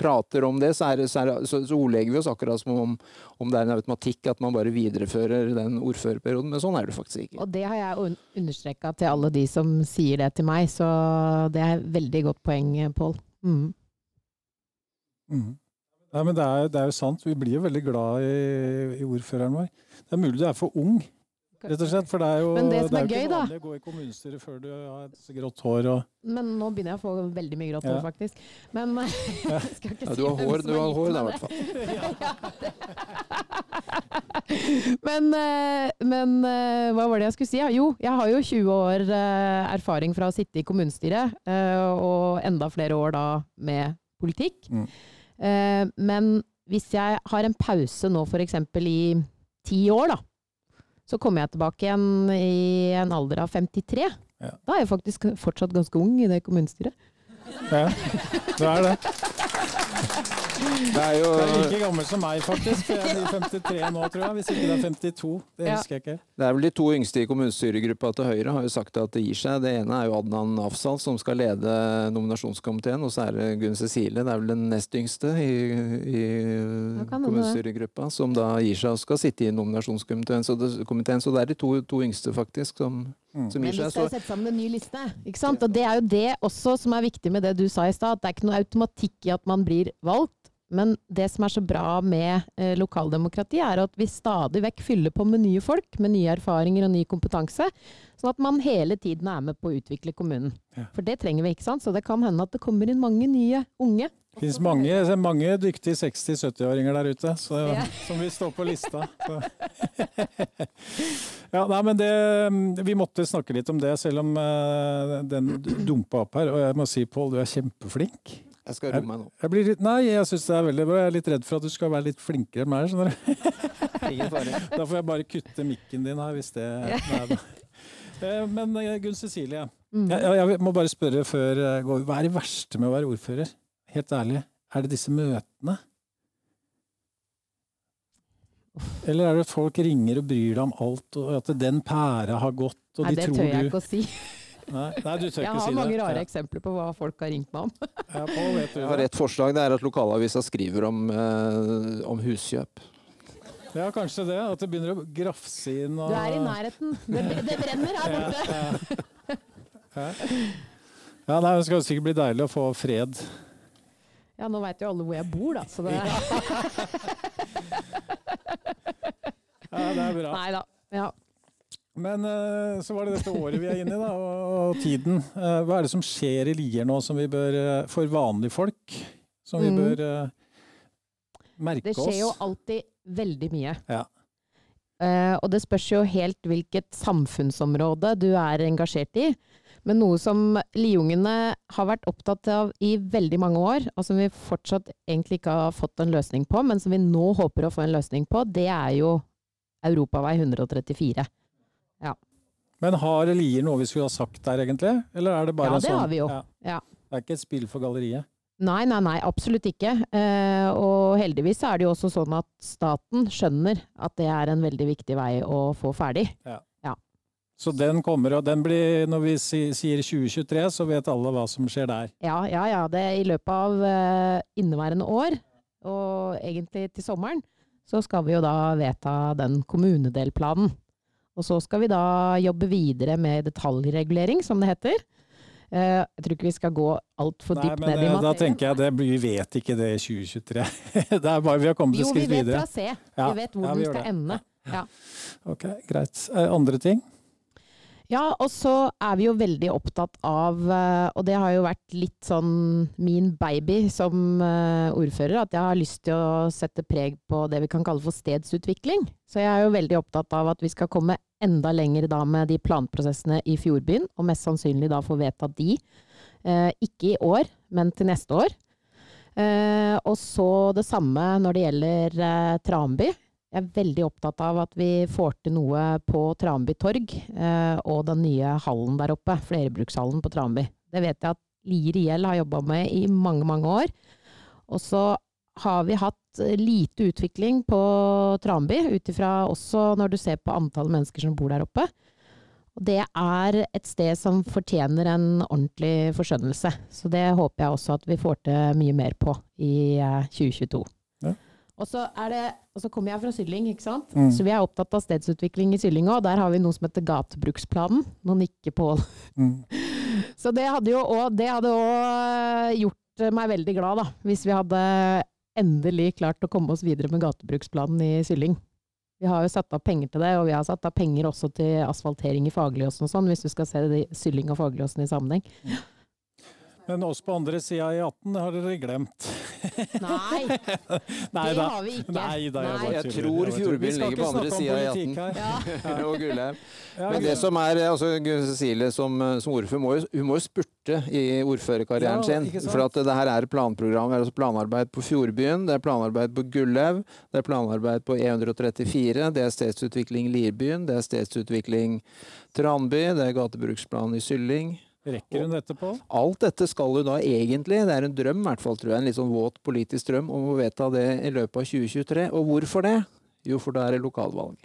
Speaker 3: prater om det, så, er, så, er, så, så ordlegger vi oss akkurat som om, om det er en automatikk at man bare viderefører den ordførerperioden. Men sånn er det faktisk ikke.
Speaker 4: Og det har jeg un understreka til alle de som sier det til meg, så det er et veldig godt poeng, Pål. Mm.
Speaker 1: Mhm. Nei, men det er, det er jo sant. Vi blir jo veldig glad i, i ordføreren vår. Det er mulig du er for ung, rett og slett. For det er jo,
Speaker 4: Men det som
Speaker 1: er
Speaker 4: er
Speaker 1: jo
Speaker 4: gøy,
Speaker 1: ikke
Speaker 4: da-
Speaker 1: vanlig å gå i kommunestyret før du har et grått hår og
Speaker 4: Men nå begynner jeg å få veldig mye grått hår, faktisk. Men (laughs)
Speaker 1: Ja. (laughs)
Speaker 4: jeg skal ikke
Speaker 3: Ja, du har hår, du har hår da, i
Speaker 4: det.
Speaker 3: hvert fall. (laughs)
Speaker 4: men, eh, men eh, hva var det jeg skulle si? Jo, jeg har jo 20 år eh, erfaring fra å sitte i kommunestyret, eh, og enda flere år da med politikk.
Speaker 1: Mm.
Speaker 4: Eh, Men hvis jeg har en pause nå f.eks. i ti år, da, så kommer jeg tilbake igjen i en alder av 53.
Speaker 1: Ja.
Speaker 4: Da er jeg faktisk fortsatt ganske ung i det kommunestyret.
Speaker 1: Ja, det er det.
Speaker 3: Det er jo
Speaker 1: det er like gammel som meg, faktisk. for Jeg er 53 nå, tror jeg. Hvis ikke det er 52. Det
Speaker 4: Ja.
Speaker 1: husker jeg ikke.
Speaker 3: Det er vel de to yngste i kommunestyregruppa til Høyre har jo sagt at det gir seg. Det ene er jo Adnan Afzal som skal lede nominasjonskomiteen, og så er det Gunn Cecilie, det er vel den nest yngste i, i kommunestyregruppa, som da gir seg og skal sitte i nominasjonskomiteen. Så det, komiteen, så det er de to, to yngste, faktisk, som,
Speaker 1: Mm.
Speaker 3: som
Speaker 4: Men vi skal
Speaker 3: Så,
Speaker 4: sette sammen en ny liste. Ikke sant? Og det er jo det også som er viktig med det du sa i stad. at Det er ikke noe automatikk i at man blir valgt. Men det som er så bra med eh, lokaldemokrati, er at vi stadig vekk fyller på med nye folk, med nye erfaringer og ny kompetanse. Sånn at man hele tiden er med på å utvikle kommunen.
Speaker 1: Ja.
Speaker 4: For det trenger vi, ikke sant. Så det kan hende at det kommer inn mange nye unge.
Speaker 1: Det finnes mange, mange dyktige 60-70-åringer der ute så,
Speaker 4: Ja.
Speaker 1: som vil stå på lista. (laughs) Ja, nei, men det, vi måtte snakke litt om det, selv om uh, den dumpa opp her. Og jeg må si, Pål, du er kjempeflink.
Speaker 3: Jeg skal roe meg nå.
Speaker 1: Jeg blir litt, nei, jeg syns det er veldig bra. Jeg er litt redd for at du skal være litt flinkere enn meg. skjønner du? (laughs)
Speaker 3: Ingen fare.
Speaker 1: Da får jeg bare kutte mikken din her, hvis det nei. Eh, Men eh, Gunn Cecilie,
Speaker 4: Mm.
Speaker 1: jeg, jeg må bare spørre før jeg går Hva er det verste med å være ordfører? Helt ærlig. Er det disse møtene? Eller er det at folk ringer og bryr deg om alt, og at den pæra har gått, og
Speaker 4: Nei,
Speaker 1: de
Speaker 4: det tør jeg ikke å si.
Speaker 1: Nei, nei, du tør
Speaker 4: Jeg
Speaker 1: ikke
Speaker 4: har mange rare
Speaker 1: Ja.
Speaker 4: eksempler på hva folk har ringt meg om. (laughs)
Speaker 1: Ja, Pål, vet du
Speaker 3: Jeg har et forslag. Det er at lokalavisa skriver om, eh, om huskjøp.
Speaker 1: Ja, kanskje det. At det begynner å grafse inn og
Speaker 4: Du er i nærheten. Det, det brenner her borte.
Speaker 1: Ja, ja nei, det skal sikkert bli deilig å få fred.
Speaker 4: Ja, nå veit jo alle hvor jeg bor, da. Så det
Speaker 1: Ja, (laughs) det er bra.
Speaker 4: Nei da. Ja.
Speaker 1: Men eh, så var det dette året vi er inne i, da, og, tiden. Eh, Hva er det som skjer i Lier nå som vi bør, eh, for vanlige folk, som vi
Speaker 4: Mm.
Speaker 1: bør merke merke
Speaker 4: Det
Speaker 1: oss?
Speaker 4: skjer jo alltid veldig mye.
Speaker 1: Ja.
Speaker 4: Uh, og det spørs jo helt hvilket samfunnsområde du er engasjert i. Men noe som liungene har vært opptatt av i veldig mange år, og som vi fortsatt egentlig ikke har fått en løsning på, men som vi nå håper å få en løsning på, det er jo Europavei 134.
Speaker 1: Men har Lier noe vi skulle ha sagt der, egentlig? Eller er det bare
Speaker 4: Ja, det
Speaker 1: sånn
Speaker 4: har vi jo.
Speaker 1: Ja.
Speaker 4: Ja.
Speaker 1: Det er ikke et spill for galleriet?
Speaker 4: Nei, nei, nei, absolutt ikke. Eh, og heldigvis er det jo også sånn at staten skjønner at det er en veldig viktig vei å få ferdig.
Speaker 1: Så den kommer, og den blir, når vi sier 2023, så vet alle hva som skjer der.
Speaker 4: Ja, ja, ja. Det I løpet av eh, inneværende år, og egentlig til sommeren, så skal vi jo da vedta den kommunedelplanen. Og så skal vi da jobbe videre med detaljregulering, som det heter. Eh, jeg tror ikke vi skal gå altfor dypt ned i
Speaker 1: materien. da tenker jeg det, vi vet ikke det i 2023. (laughs) det er bare vi har kommet et
Speaker 4: Jo, vi vet
Speaker 1: videre.
Speaker 4: trasé.
Speaker 1: Ja,
Speaker 4: Vi vet hvor
Speaker 1: ja, vi den
Speaker 4: skal
Speaker 1: det.
Speaker 4: ende.
Speaker 1: Ok, greit. Eh, Andre ting?
Speaker 4: Ja, og så er vi jo veldig opptatt av, eh, og det har jo vært litt sånn min baby som eh, ordfører, at jeg har lyst til å sette preg på det vi kan kalle for stedsutvikling. Så jeg er jo veldig opptatt av at vi skal komme enda lenger da med de planprosessene i Fjordbyen, og mest sannsynlig da få vedtatt de. Eh, ikke i år, men til neste år. Og så det samme når det gjelder Tranby. Jeg er veldig opptatt av at vi får til noe på Tranby torg eh, og den nye hallen der oppe, flerbrukshallen på Tranby. Det vet jeg at Lier IL har jobba med i mange, mange år. Og så har vi hatt eh, lite utvikling på Tranby, ut ifra også når du ser på antall mennesker som bor der oppe. Og det er et sted som fortjener en ordentlig forskjønnelse. Så det håper jeg også at vi får til mye mer på i eh, 2022. Og så, er det, og så kommer jeg fra Sylling, ikke sant?
Speaker 1: Mm.
Speaker 4: så vi er opptatt av stedsutvikling i Sylling òg. Der har vi noe som heter gatebruksplanen. Nå nikker Pål.
Speaker 1: Mm. (laughs)
Speaker 4: Så det hadde jo òg gjort meg veldig glad, da. Hvis vi hadde endelig klart å komme oss videre med gatebruksplanen i Sylling. Vi har jo satt av penger til det, og vi har satt av penger også til asfaltering i Fagerløsen og sånn, hvis du skal se Sylling og Fagerløsen i sammenheng.
Speaker 1: Men oss på andre sida i 18 har dere glemt. (laughs)
Speaker 4: Nei,
Speaker 1: Nei
Speaker 4: det
Speaker 1: da.
Speaker 4: har vi ikke.
Speaker 1: Nei da, jeg
Speaker 4: Nei.
Speaker 3: Jeg tror. Fjordbyen ligger på andre
Speaker 1: sida i
Speaker 3: siden av
Speaker 1: politikk.
Speaker 4: Ja. (laughs)
Speaker 3: og Gullheim.
Speaker 1: Ja,
Speaker 3: Men det som er, altså Cecilie som, som ordfører, må jo, hun må jo spurte i ordførerkarrieren
Speaker 1: Ja,
Speaker 3: sin. For at det her er planprogram. Det er altså planarbeid på Fjordbyen, det er planarbeid på Gullhaug, det er planarbeid på E134, det er stedsutvikling Lirbyen, det er stedsutvikling Tranby, det er gatebruksplan i Sylling.
Speaker 1: Rekker hun dette på?
Speaker 3: Alt dette skal hun da egentlig, det er en drøm i hvert fall, tror jeg, en litt sånn våt politisk drøm om å vedta det i løpet av 2023. Og hvorfor det? Jo, for da er det lokalvalg.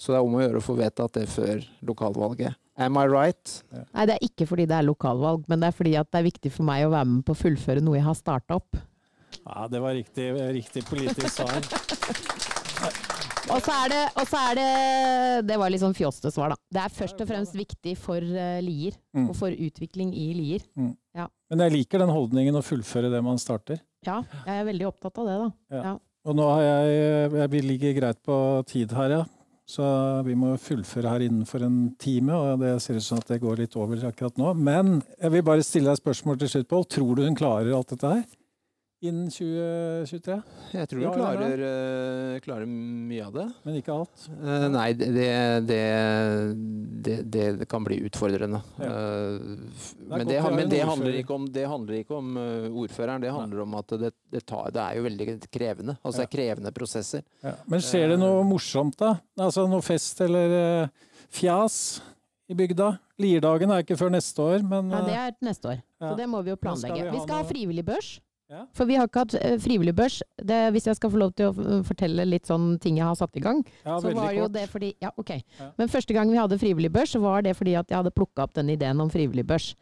Speaker 3: Så det er om å gjøre å få vedtatt det før lokalvalget. Am I right?
Speaker 4: Nei, det er ikke fordi det er lokalvalg, men det er fordi at det er viktig for meg å være med på å fullføre noe jeg har starta opp.
Speaker 1: Ja, det var riktig, riktig politisk svar. (laughs)
Speaker 4: Og så er det, og så er det Det var litt sånn fjoste svar, da. Det er først og fremst viktig for eh, Lier,
Speaker 1: Mm.
Speaker 4: og for utvikling i Lier.
Speaker 1: Men jeg liker den holdningen å fullføre det man starter.
Speaker 4: Ja, jeg er veldig opptatt av det, da.
Speaker 1: Ja.
Speaker 4: Ja.
Speaker 1: Og nå har jeg Jeg ligger greit på tid her, ja. Så vi må fullføre her innenfor en time, og det ser ut som at det går litt over akkurat nå. Men jeg vil bare stille deg et spørsmål til slutt, Pål. Tror du hun klarer alt dette her? Innen 2023?
Speaker 3: Jeg tror
Speaker 1: Ja,
Speaker 3: vi
Speaker 1: eller
Speaker 3: klarer, eh, klarer mye av det.
Speaker 1: Men ikke alt?
Speaker 3: Uh, nei, det, det, det, det, kan bli utfordrende.
Speaker 1: Ja. Uh,
Speaker 3: men det, men det handler ikke om, det handler ikke om ordføreren, det handler om at det, det, tar, det er jo veldig krevende. Altså det er krevende prosesser.
Speaker 1: Ja. Men skjer det noe morsomt, da? Altså noe fest eller fjas i bygda? Lierdagen er ikke før neste år, men
Speaker 4: Nei, det er neste år.
Speaker 1: Ja.
Speaker 4: Så det må vi jo planlegge.
Speaker 1: vi
Speaker 4: Vi skal ha frivillig børs.
Speaker 1: Ja.
Speaker 4: For vi har ikke hatt eh, frivillig børs. Det, hvis jeg skal få lov til å eh, fortelle litt sånn ting jeg har satt i gang,
Speaker 1: ja,
Speaker 4: så var jo
Speaker 1: kort.
Speaker 4: det fordi Ja, ok.
Speaker 1: Ja.
Speaker 4: Men første gang vi hadde frivillig børs, så var det fordi at jeg hadde plukka opp den ideen om frivillig børs.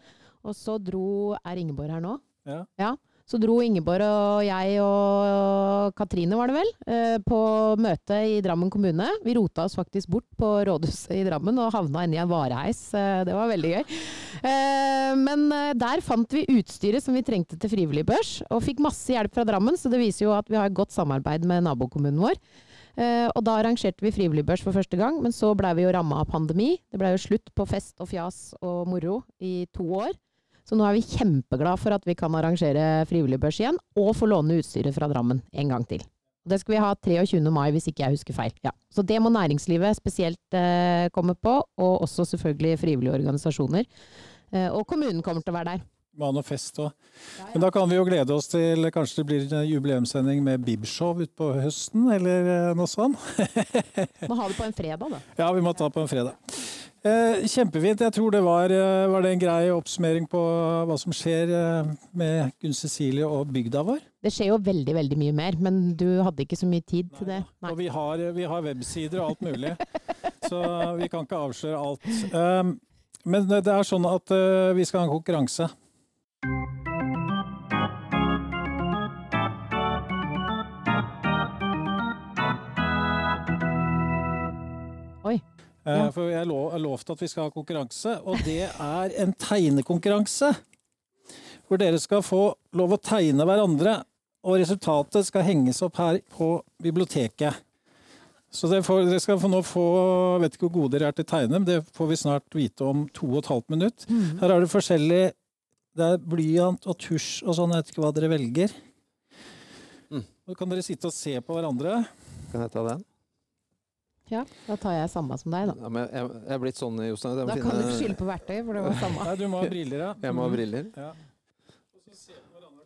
Speaker 4: Og så dro Er Ingeborg her nå?
Speaker 1: Ja. Ja.
Speaker 4: Så dro Ingeborg og jeg og Katrine, var det vel, eh, på møte i Drammen kommune. Vi rota oss faktisk bort på rådhuset i Drammen og havna inni en vareheis. Eh, Det var veldig gøy. Eh, Men der fant vi utstyret som vi trengte til frivillig børs, og fikk masse hjelp fra Drammen, så det viser jo at vi har et godt samarbeid med nabokommunen vår. Og da arrangerte vi frivillig børs for første gang, men så blei vi jo ramma av pandemi. Det blei jo slutt på fest og fjas og moro i to år. Så nå er vi kjempeglad for at vi kan arrangere frivilligbørs igjen, og få låne utstyret fra Drammen en gang til. Det skal vi ha 23. mai, hvis ikke jeg husker feil. Ja. Så det må næringslivet spesielt eh, komme på, og også selvfølgelig frivillige organisasjoner. Eh, og kommunen kommer til å være der.
Speaker 1: Må ha noe fest òg. Men da kan vi jo glede oss til kanskje det blir en jubileumssending med Bibshow utpå høsten, eller eh, noe sånt. (laughs)
Speaker 4: Må ha det på en fredag, da.
Speaker 1: Ja, vi må ta det på en fredag. Eh, kjempefint. Jeg tror det var, eh, var det en grei oppsummering på hva som skjer med Gunn Cecilie og bygda vår.
Speaker 4: Det skjer jo veldig, veldig mye mer, men du hadde ikke så mye tid til det. Nei.
Speaker 1: Og vi har, vi har websider og alt mulig, så vi kan ikke avsløre alt. Men det er sånn at vi skal ha en konkurranse.
Speaker 4: Oi.
Speaker 1: Eh,
Speaker 4: Ja.
Speaker 1: For jeg lov, har lovt at vi skal ha konkurranse, og det er en tegnekonkurranse. Hvor dere skal få lov å tegne hverandre, og resultatet skal henges opp her på biblioteket. Så dere, får, dere skal få nå få jeg vet ikke hvor gode dere er til å tegne, men det får vi snart vite om to og et halvt minutt.
Speaker 4: Mhm.
Speaker 1: Her er det forskjellig Det er blyant og tusj og sånn, jeg vet ikke hva dere velger.
Speaker 3: Mm.
Speaker 1: Nå kan dere sitte og se på hverandre.
Speaker 3: Kan jeg ta den?
Speaker 4: Ja, da tar jeg samme som deg, da.
Speaker 3: Ja, men jeg, jeg er blitt sånn, Jostein.
Speaker 4: Da finne... Kan du ikke skylde på verktøy, for det var samme.
Speaker 1: Nei, du må ha briller, ja.
Speaker 3: Jeg må ha briller.
Speaker 1: Ja.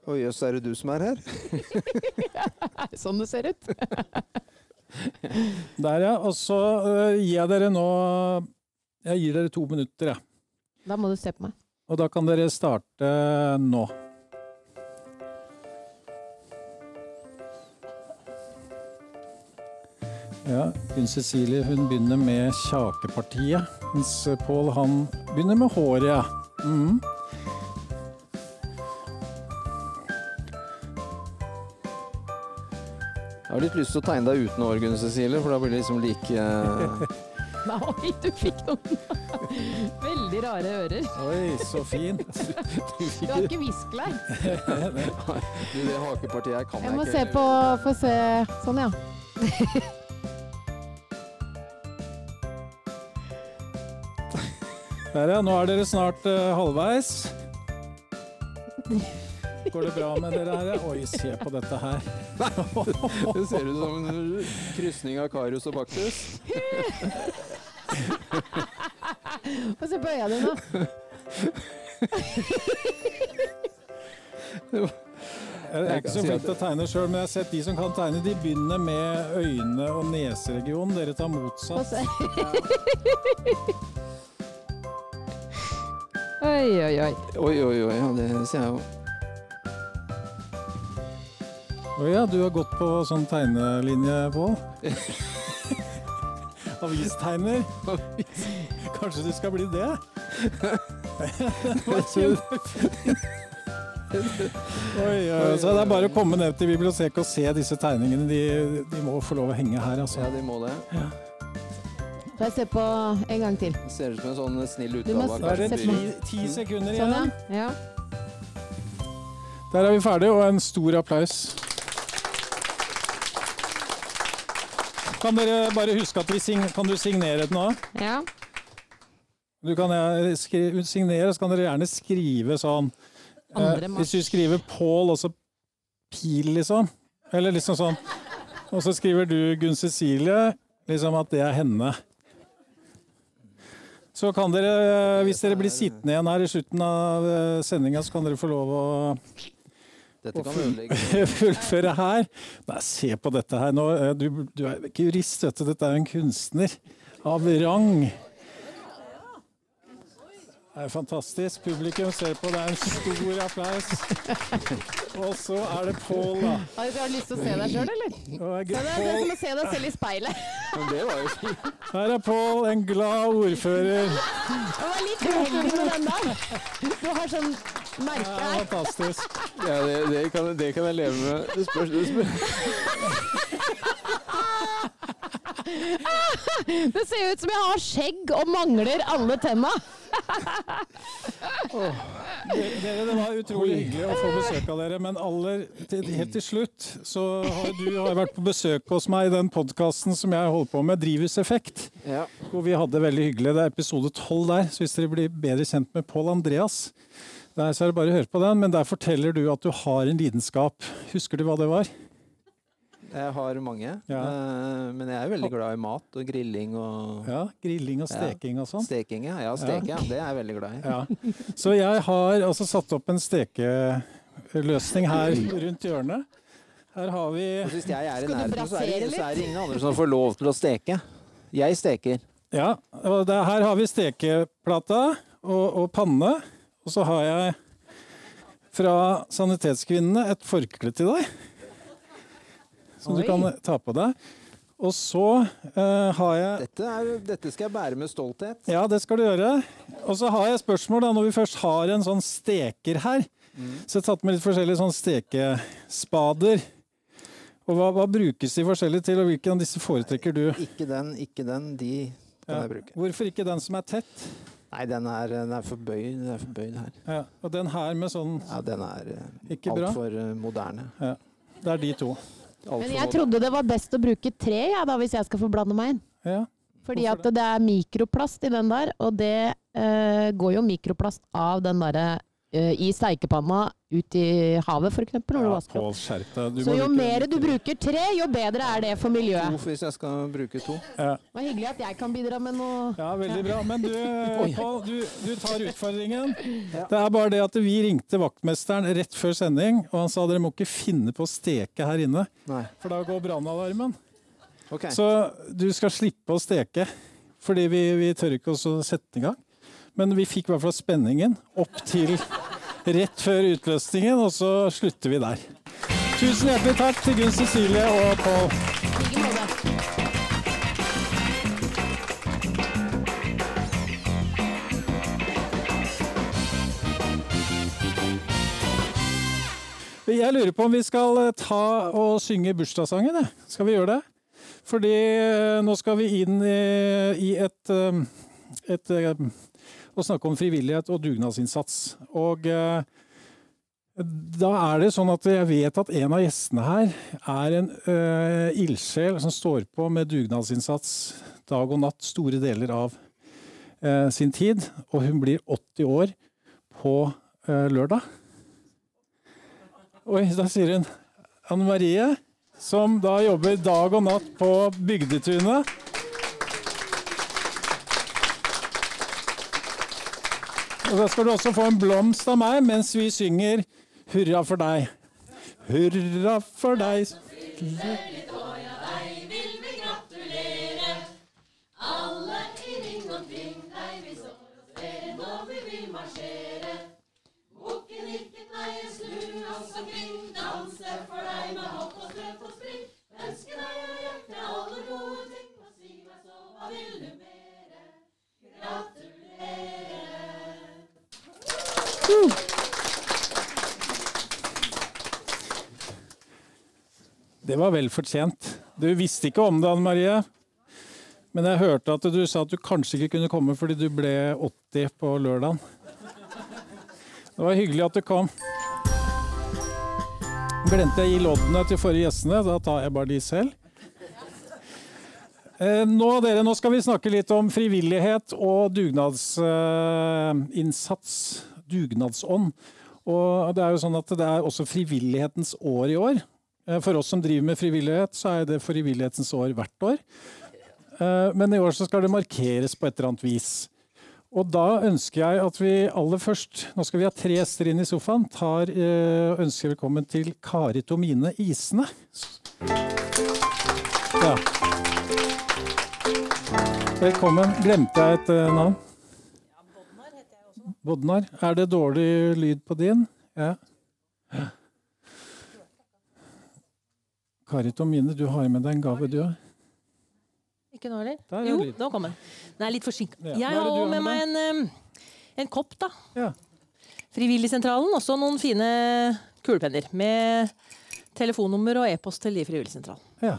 Speaker 3: Å jøss, er det du som er her? (laughs)
Speaker 4: sånn det ser ut.
Speaker 1: Der, ja. Og så uh, gir jeg dere nå Jeg gir dere to minutter, jeg.
Speaker 4: Da må du se på meg.
Speaker 1: Og da kan dere starte nå. Ja, Gunn Cecilie hun begynner med kjakepartiet, mens Pål han begynner med håret. ja. Mm.
Speaker 3: Jeg har litt lyst til å tegne deg uten hår, Gunn Cecilie, for da blir det liksom like (laughs)
Speaker 4: Nei, du fikk noen veldig rare ører.
Speaker 1: Oi, så fint. (laughs)
Speaker 4: Du har ikke viskelær.
Speaker 3: Du, det hakepartiet her kan
Speaker 4: Jeg ikke.
Speaker 3: jeg,
Speaker 4: må se på Få se Sånn, ja. (laughs)
Speaker 1: Der, ja. Nå er dere snart uh, halvveis. Går det bra med dere her? Oi, se på dette her.
Speaker 3: Det ser ut som en krysning av Karius og Baktus. (laughs)
Speaker 4: Få se på du nå.
Speaker 1: Jeg er ikke så flink til å tegne sjøl, men jeg har sett de som kan tegne, de begynner med øyne- og neseregionen. Dere tar motsatt. (laughs)
Speaker 4: Oi, oi, oi.
Speaker 3: Oi, oi, oi. Ja, det ser jeg jo.
Speaker 1: Å ja, du har gått på sånn tegnelinje, Pål? (laughs) Avistegner? Kanskje du skal bli det? Oi, oi, så det er bare å komme ned til biblioteket og se disse tegningene. De, de må få lov å henge her, altså.
Speaker 3: Ja, de må det.
Speaker 4: Får jeg se på en gang til.
Speaker 3: Det ser ut som en sånn snill utgave
Speaker 1: Da er det ti, ti sekunder
Speaker 4: Sånn,
Speaker 1: igjen.
Speaker 4: ja. ja.
Speaker 1: Der er vi ferdige, og en stor applaus. Kan dere bare huske at vi kan du signere den nå?
Speaker 4: Ja.
Speaker 1: Du kan eh, signere, så kan dere gjerne skrive sånn eh, Hvis du skriver Pål og så pil, liksom. Eller liksom sånn. Og så skriver du Gunn Cecilie, liksom at det er henne. Så kan dere, eh, hvis dere blir sittende igjen her i slutten av sendinga, så kan dere få lov å
Speaker 3: Dette kan ødelegge (laughs)
Speaker 1: fullføre her. Nei, se på dette her nå. Eh, Du, du er ikke jurist, vet du. Dette er en kunstner av rang. Det er fantastisk. Publikum ser på. Det er en stor applaus. Og så er det Pål, da.
Speaker 4: Har du lyst til å se deg sjøl, eller? Det er, det er som å se deg selv i speilet.
Speaker 3: Men det var jo fint.
Speaker 1: Her er Pål, en glad ordfører.
Speaker 4: Det var litt uheldig med den der. Du har sånn merke
Speaker 1: er
Speaker 4: Ja,
Speaker 1: fantastisk.
Speaker 3: Ja, det, det, kan, det kan jeg leve med. Det spørs, det spørs.
Speaker 4: Det ser ut som jeg har skjegg og mangler alle tenna.
Speaker 1: Dere, det var utrolig hyggelig å få besøk av dere, men aller, til, helt til slutt så har du har vært på besøk hos meg i den podkasten som jeg holder på med, Drivhuseffekt.
Speaker 3: Ja.
Speaker 1: Hvor vi hadde det veldig hyggelig. Det er episode tolv der, så hvis dere blir bedre kjent med Pål Andreas, der så er det bare å høre på den. Men der forteller du at du har en lidenskap. Husker du hva det var?
Speaker 3: Jeg har mange.
Speaker 1: Ja.
Speaker 3: eh, Men jeg er veldig glad i mat og grilling og
Speaker 1: Ja, Grilling og steking og sånn.
Speaker 3: steking. Ja, ja steke. Ja. Det er jeg veldig glad i.
Speaker 1: Ja. Så jeg har altså satt opp en stekeløsning her rundt hjørnet. Her har vi
Speaker 3: hvis jeg er i nærheten, så er, det, så er det ingen andre som får lov til å steke. Jeg steker.
Speaker 1: Ja, og det, her har vi stekeplata og, og panne. Og så har jeg fra Sanitetskvinnene et forkle til deg. Som du kan ta på deg. Og så uh, har jeg
Speaker 3: Dette, er, dette skal jeg bære med stolthet.
Speaker 1: Ja, det skal du gjøre. Og så har jeg spørsmål, da, når vi først har en sånn steker her. Så jeg har tatt med litt forskjellige sånn stekespader. Og hva, hva brukes de forskjellige til, og hvilken av disse foretrekker du?
Speaker 3: Ikke den, ikke den. De kan
Speaker 1: Ja.
Speaker 3: jeg bruke.
Speaker 1: Hvorfor ikke den som er tett?
Speaker 3: Nei, den er, den er for bøy Den er for bøyd her.
Speaker 1: Ja, og den her med sånn
Speaker 3: Ja, den er eh, altfor moderne. moderne.
Speaker 1: Det er de to.
Speaker 4: Men jeg trodde det var best å bruke tre, ja, da, hvis jeg skal få blande meg inn.
Speaker 1: Ja.
Speaker 4: Fordi at det er mikroplast i den der, og det eh, går jo mikroplast av den derre eh, i steikepanna ut i havet, for eksempel, når du vasker opp.
Speaker 1: Du
Speaker 4: Så jo
Speaker 1: bruke
Speaker 4: mer du bruker tre, jo bedre er det for
Speaker 3: To
Speaker 4: miljøet.
Speaker 3: hvis jeg skal bruke to.
Speaker 1: Ja,
Speaker 4: Det var hyggelig at jeg kan bidra med noe.
Speaker 1: ja, veldig bra. Men du, (laughs) Pål, du, du tar utfordringen.
Speaker 3: Ja.
Speaker 1: Det er bare det at vi ringte vaktmesteren rett før sending, og han sa dere må ikke finne på å steke her inne,
Speaker 3: Nei.
Speaker 1: for da går brannalarmen.
Speaker 3: Okay.
Speaker 1: Så du skal slippe å steke, fordi vi, vi tør ikke å sette i gang. Men vi fikk i hvert fall spenningen opp til rett før utløsningen, og så slutter vi der. Tusen hjertelig takk til Gunn Cecilie og Pål. Jeg lurer på om vi skal eh, ta og synge bursdagssangen. Skal vi gjøre det? Fordi eh, nå skal vi inn i, et, et, eh, et eh, Å snakke om frivillighet og dugnadsinnsats. Og eh, da er det sånn at jeg vet at en av gjestene her er en uh, ildsjel som står på med dugnadsinnsats dag og natt store deler av eh, sin tid. Og hun blir 80 år på eh, lørdag. Oi, da sier hun Anne Marie, som da jobber dag og natt på Bygdetunet. Og da skal du også få en blomst av meg mens vi synger Hurra for deg. Hurra for deg. Det var vel fortjent. Du visste ikke om det, Anne Marie. Men jeg hørte at du sa at du kanskje ikke kunne komme fordi du ble 80 på lørdagen. Det var hyggelig at du kom. Glemte jeg å gi loddene til forrige gjestene, da tar jeg bare de selv. Eh, Nå, dere, nå skal vi snakke litt om frivillighet og dugnadsinnsats. dugnadsånd. Og det er jo sånn at det er også frivillighetens år i år. Eh, For oss som driver med frivillighet, så er det frivillighetens år hvert år. Eh, Men i år så skal det markeres på et eller annet vis. Og da ønsker jeg at vi aller først, nå skal vi ha tre gjester inn i sofaen, tar, eh, ønsker velkommen til Kari Tomine Isene. Ja. Velkommen. Glemte jeg et navn? Ja, Bodnar heter jeg også. Bodnar. Er det dårlig lyd på din? Ja. Kari Tomine, du har med deg en gave, du òg.
Speaker 5: Ikke nå heller?
Speaker 1: Der er
Speaker 5: Jo, nå kommer den. Den er litt forsinka.
Speaker 1: Ja.
Speaker 5: Jeg har
Speaker 1: òg
Speaker 5: med meg en, en kopp, da.
Speaker 1: Ja.
Speaker 5: Frivilligsentralen. Også noen fine kulepenner med telefonnummer og e-post til de Frivilligsentralen.
Speaker 1: ja.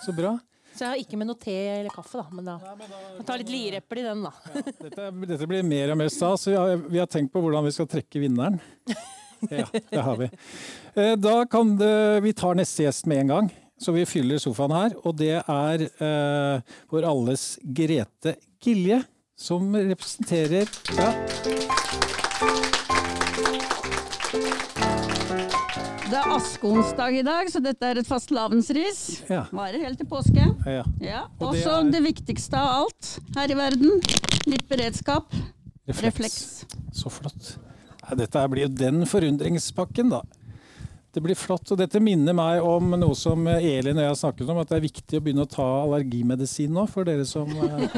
Speaker 1: Så bra.
Speaker 5: Så jeg har ikke med noe te eller kaffe, da. Men da jeg tar litt lireppel i den, da.
Speaker 1: Dette, dette blir mer og mer stas. Vi har, vi har tenkt på hvordan vi skal trekke vinneren. (laughs) (laughs) Ja, det har vi. Eh, Da kan det, vi tar neste gjest med en gang, så vi fyller sofaen her. Og det er eh, vår alles Grete Gilje, som representerer ja,
Speaker 6: Det er askeonsdag i dag, så dette er et fastelavnsris.
Speaker 1: ja,
Speaker 6: Varer helt til påske.
Speaker 1: ja.
Speaker 6: Ja.
Speaker 1: Og det
Speaker 6: Også
Speaker 1: er-
Speaker 6: det viktigste av alt her i verden. Litt beredskap. Refleks.
Speaker 1: Så flott. Dette blir jo den forundringspakken, da. Det blir flott. Og dette minner meg om noe som Elin og jeg har snakket om, at det er viktig å begynne å ta allergimedisin nå, for dere som eh,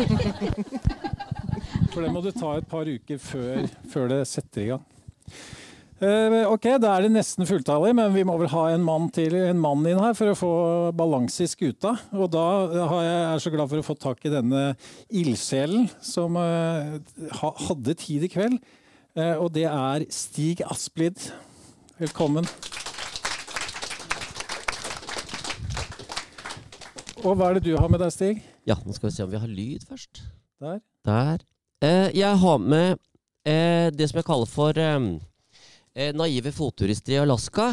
Speaker 1: For det må du ta et par uker før, før det setter i gang. Eh, ok, da er det nesten fulltallig, men vi må vel ha en mann til en mann inn her for å få balanse i skuta. Og da er jeg så glad for å få tak i denne ildsjelen som eh, hadde tid i kveld. Eh, og det er Stig Asplid. Velkommen. Og hva er det du har med deg, Stig?
Speaker 7: Ja, nå skal vi se om vi har lyd først.
Speaker 1: Der.
Speaker 7: Der. Eh, jeg har med eh, det som jeg kaller for eh, eh, naive fotturister i Alaska.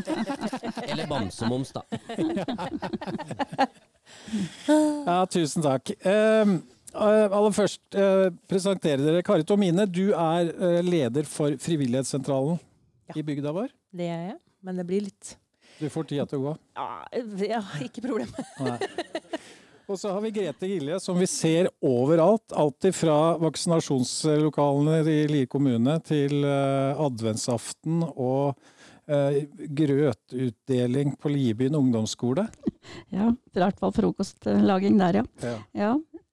Speaker 7: (laughs) Eller bamsemums, da.
Speaker 1: Ja, tusen takk. Eh, aller først eh, presentere dere Kari Tomine. Du er eh, leder for Frivillighetssentralen
Speaker 5: Ja.
Speaker 1: i bygda vår.
Speaker 5: Det er jeg. Men det blir litt
Speaker 1: Du får tida til å gå.
Speaker 5: Ja, ja ikke problem.
Speaker 1: Og så har vi Grete Gilje, som vi ser overalt. Alltid fra vaksinasjonslokalene i Lier kommune til eh, adventsaften og eh, grøtutdeling på Libyen ungdomsskole.
Speaker 6: Ja, i hvert fall frokostlaging der, ja.
Speaker 1: Ja.
Speaker 6: ja.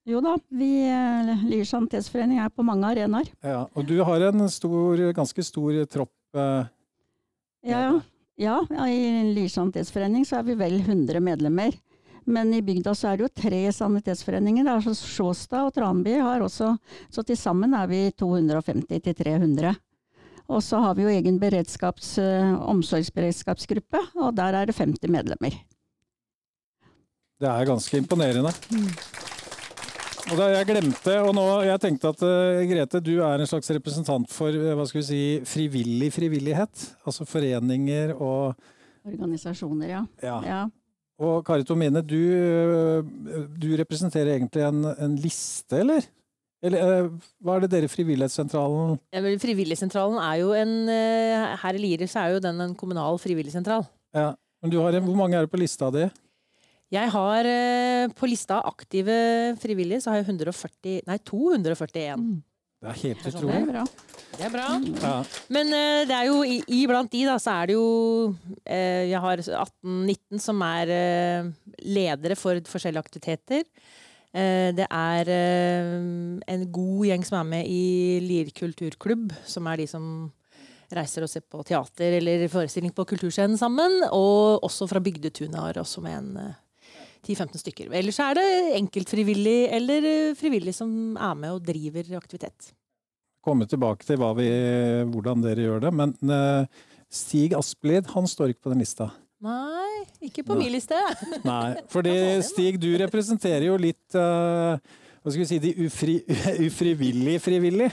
Speaker 6: Jo da, vi eh, Lier sanitetsforening er på mange arenaer.
Speaker 1: Ja, og du har en stor, ganske stor tropp. eh,
Speaker 6: Ja, ja. ja, I Lier sanitetsforening så er vi vel 100 medlemmer. Men i bygda så er det jo tre sanitetsforeninger. Det er så Sjåstad og Tranby har også Så til sammen er vi 250 til 300. Og så har vi jo egen beredskaps, eh, omsorgsberedskapsgruppe, og der er det 50 medlemmer.
Speaker 1: Det er ganske imponerende. Og da jeg glemte, og nå jeg tenkte at uh, Grete, du er en slags representant for eh, hva skal vi si, frivillig frivillighet. Altså foreninger og
Speaker 6: Organisasjoner, ja.
Speaker 1: ja.
Speaker 6: ja.
Speaker 1: Og Kari Tomine, du, eh, du representerer egentlig en, en liste, eller? Eller hva er det dere Frivillighetssentralen
Speaker 5: Ja, men Frivilligsentralen er jo en Her i Lier så er jo den en kommunal frivilligsentral.
Speaker 1: ja. Men du har en, Hvor mange er det på lista di?
Speaker 5: Jeg har eh, på lista aktive frivillige, så har jeg 140 Nei, 241.
Speaker 1: Det er helt
Speaker 5: Det sånn
Speaker 6: Det
Speaker 1: utrolig.
Speaker 6: er bra.
Speaker 5: Det er bra.
Speaker 1: Ja.
Speaker 5: Men uh, det er jo iblant de, da, så er det jo uh, Jeg har 18-19 som er uh, ledere for forskjellige aktiviteter. Eh, det er en god gjeng som er med i Lier kulturklubb, som er de som reiser og ser på teater eller forestilling på Kulturscenen sammen. Og også fra Bygdetunet har også med en 10-15 stykker. Ellers er det enkeltfrivillig eller eh, frivillig som er med og driver aktivitet.
Speaker 1: Komme tilbake til vi, hvordan dere gjør det. Men eh, Stig Asplid han står ikke på den lista.
Speaker 5: Nei, ikke på min liste. (laughs)
Speaker 1: Nei, fordi Stig, du representerer jo litt uh, hva skal vi si, de ufri, (laughs) ufrivillig frivillig.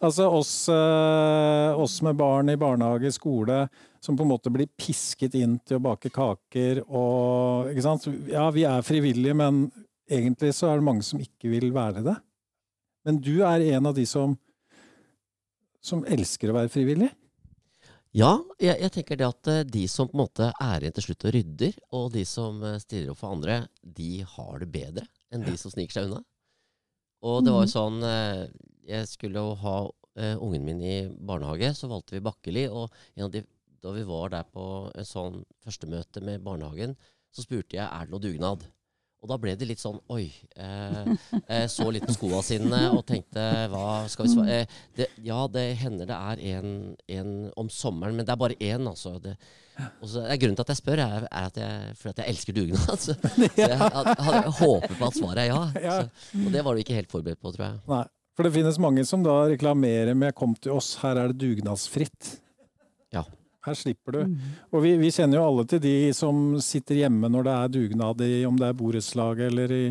Speaker 1: Altså oss, uh, oss med barn i barnehage, skole, som på en måte blir pisket inn til å bake kaker og ikke sant? Ja, vi er frivillige, men egentlig så er det mange som ikke vil være det. Men du er en av de som, som elsker å være frivillig.
Speaker 7: Ja, jeg, jeg tenker det at eh, de som på en måte er igjen til slutt og rydder, og de som eh, stiller opp for andre, de har det bedre enn de som sniker seg unna. Og det var jo sånn eh, Jeg skulle jo ha ungen min i barnehage, så valgte vi Bakkeli. Og en av de, da vi var der på en sånn førstemøte med barnehagen, så spurte jeg er det noe dugnad. Og da ble det litt sånn Oi. Eh, eh, så litt på skoa sine og tenkte hva skal vi svare eh, det, Ja, det hender det er en, en om sommeren, men det er bare én, altså. Det, og så er Grunnen til at jeg spør, er, er at jeg, fordi at jeg elsker dugnad. Så, (laughs) så jeg hadde, jeg, håpet på at svaret er ja.
Speaker 1: Ja.
Speaker 7: Så, og det var du ikke helt forberedt på, tror jeg.
Speaker 1: Nei. For det finnes mange som da reklamerer med 'kom til oss, her er det dugnadsfritt'.
Speaker 7: Ja.
Speaker 1: Her slipper du. Og vi, vi kjenner jo alle til de som sitter hjemme når det er dugnad, i, om det er borettslaget eller i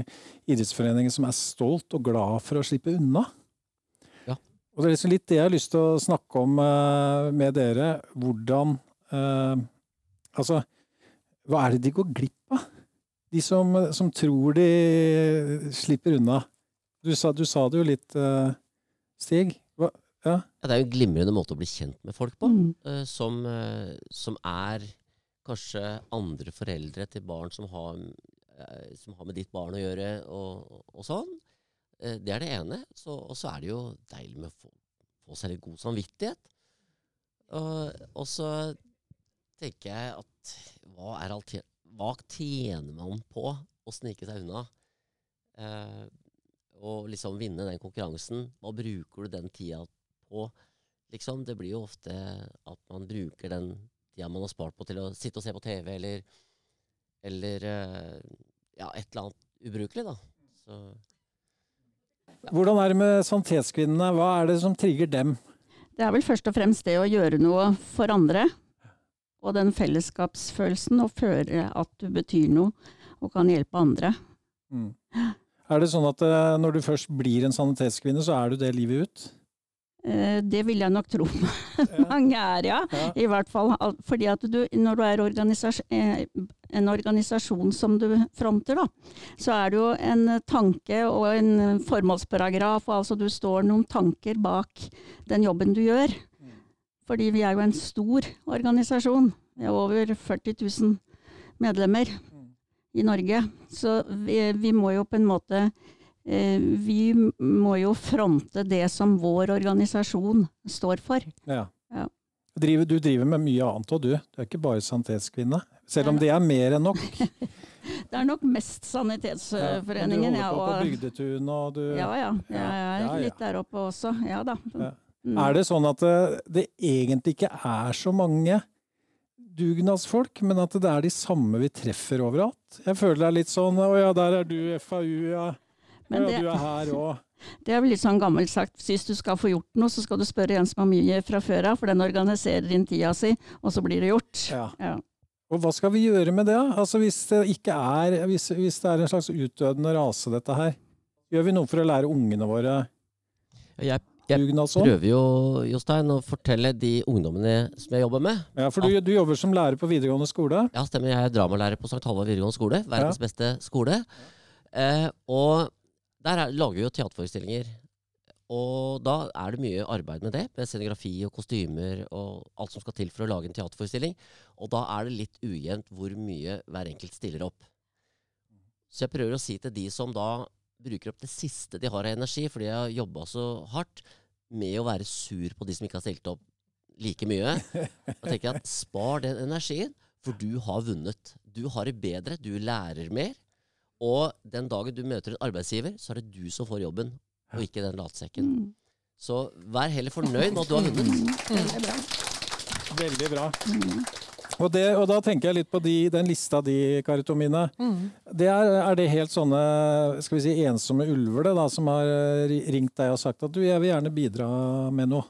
Speaker 1: idrettsforeningen, som er stolt og glad for å slippe unna.
Speaker 7: Ja.
Speaker 1: Og det er liksom litt det jeg har lyst til å snakke om eh, med dere. Hvordan eh, Altså, hva er det de går glipp av? De som, som tror de slipper unna. Du sa, du sa det jo litt, eh, Stig. Ja?
Speaker 7: Ja, det er jo en glimrende måte å bli kjent med folk på,
Speaker 6: Mm.
Speaker 7: uh, som, uh, som er kanskje andre foreldre til barn som har, uh, som har med ditt barn å gjøre, og, og sånn. Eh, det er det ene. Så, og så er det jo deilig med å få, få seg litt god samvittighet. Og, og så tenker jeg at hva, er alter, hva tjener man på å snike seg unna? Eh, og liksom vinne den konkurransen. Hva bruker du den tida på? Liksom, det blir jo ofte at man bruker den tida man har spart på til å sitte og se på TV, eller, eller eh, ja, et eller annet ubrukelig, da. Så
Speaker 1: Hvordan er det med sanitetskvinnene? Hva er det som trigger dem?
Speaker 6: Det er vel først og fremst det å gjøre noe for andre. Og den fellesskapsfølelsen, å føle at du betyr noe og kan hjelpe andre.
Speaker 1: Mm. Er det sånn at eh, når du først blir en sanitetskvinne, så er du det livet ut?
Speaker 6: Eh, Det vil jeg nok tro (laughs) mange er, ja.
Speaker 1: Ja.
Speaker 6: I hvert fall fordi at du, når du er organisas eh, en organisasjon som du fronter, da, så er det jo en tanke og en formålsparagraf, og altså du står noen tanker bak den jobben du gjør. Fordi vi er jo en stor organisasjon. Vi er over 40 000 medlemmer i Norge. Så vi, vi må jo på en måte Vi må jo fronte det som vår organisasjon står for.
Speaker 1: Ja.
Speaker 6: Ja.
Speaker 1: Du driver med mye annet òg, du. Du er ikke bare sanitetskvinne. Selv om det er mer enn nok. (laughs)
Speaker 6: Det er nok mest Sanitetsforeningen,
Speaker 1: ja. Du holder på på Bygdetun, og du
Speaker 6: ja, ja. Jeg er litt der oppe også. Ja da.
Speaker 1: Ja.
Speaker 6: Mm.
Speaker 1: Er det sånn at det, det egentlig ikke er så mange dugnadsfolk, men at det er de samme vi treffer overalt? Jeg føler det er litt sånn Å ja, der er du, FAU, ja.
Speaker 6: Men
Speaker 1: ja,
Speaker 6: det-
Speaker 1: du er her òg. (laughs)
Speaker 6: Det er vel litt sånn gammelt sagt. Hvis du skal få gjort noe, så skal du spørre en som har mye fra før av, for den organiserer inn tida si, og så blir det gjort.
Speaker 1: Ja.
Speaker 6: Ja.
Speaker 1: Og hva skal vi gjøre med det? Altså Hvis det ikke er hvis, hvis det er en slags utdødende rase, dette her. Gjør vi noe for å lære ungene våre
Speaker 7: jeg, jeg
Speaker 1: dugnadsånd?
Speaker 7: prøver jo, Jostein, å fortelle de ungdommene som jeg jobber med.
Speaker 1: Ja, for du, du jobber som lærer på videregående skole.
Speaker 7: Ja, stemmer. Jeg er dramalærer på St. Halvard videregående skole. Verdens beste skole. Eh, og der er, lager vi jo teaterforestillinger. Og da er det mye arbeid med det, med scenografi og kostymer og alt som skal til for å lage en teaterforestilling. Og da er det litt ujevnt hvor mye hver enkelt stiller opp. Så jeg prøver å si til de som da bruker opp det siste de har av energi, fordi jeg har jobba så hardt med å være sur på de som ikke har stilt opp like mye. Da tenker jeg at spar den energien, for du har vunnet. Du har det bedre, du lærer mer. Og den dagen du møter en arbeidsgiver, så er det du som får jobben, og ikke den latsekken.
Speaker 6: Mm.
Speaker 7: Så vær heller fornøyd med at du har vunnet.
Speaker 6: Veldig bra.
Speaker 1: Veldig bra.
Speaker 6: Mm.
Speaker 1: Og, det, og da tenker jeg litt på de, den lista di, Kari Tomine.
Speaker 5: Mm.
Speaker 1: Det er, er det helt sånne skal vi si, ensomme ulver det da, som har eh, ringt deg og sagt at du, jeg vil gjerne bidra med noe?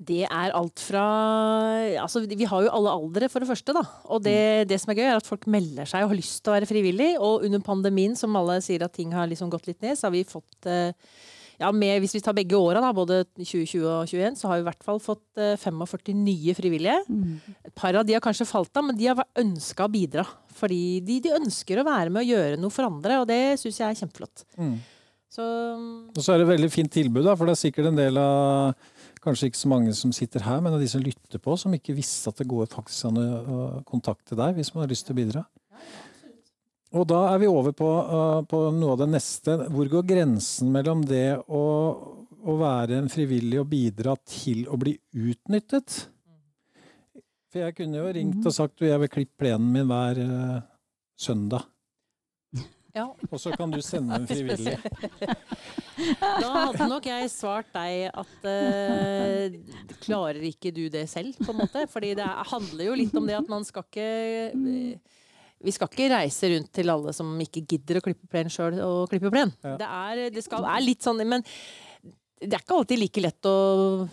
Speaker 5: Det er alt fra Altså, vi har jo alle aldre, for det første, da. Og det, det som er gøy, er at folk melder seg og har lyst til å være frivillig. Og under pandemien, som alle sier at ting har liksom gått litt ned, så har vi fått eh, ja, med, hvis vi tar begge åra, både 2020 og 2021, så har vi i hvert fall fått eh, 45 nye frivillige. Et par av de har kanskje falt av, men de har ønska å bidra. Fordi de, de ønsker å være med og gjøre noe for andre, og det syns jeg er kjempeflott.
Speaker 1: Mm.
Speaker 5: Så
Speaker 1: Og så er det et veldig fint tilbud, da, for det er sikkert en del av Kanskje ikke så mange som sitter her, men av de som lytter på, som ikke visste at det går faktisk an å å kontakte deg hvis man har lyst til å bidra. Og da er vi over på, uh, på noe av det neste. Hvor går grensen mellom det å, å være en frivillig og bidra til å bli utnyttet? For jeg kunne jo ringt og sagt du, jeg vil klippe plenen min hver uh, søndag.
Speaker 5: Ja,
Speaker 1: Og så kan du sende en frivillig.
Speaker 5: Da hadde nok jeg svart deg at uh, klarer ikke du det selv, på en måte? Fordi det er, handler jo litt om det at man skal ikke Vi skal ikke reise rundt til alle som ikke gidder å klippe plen sjøl, og klippe plen.
Speaker 1: Ja.
Speaker 5: Det, er, det skal, er litt sånn Men det er ikke alltid like lett å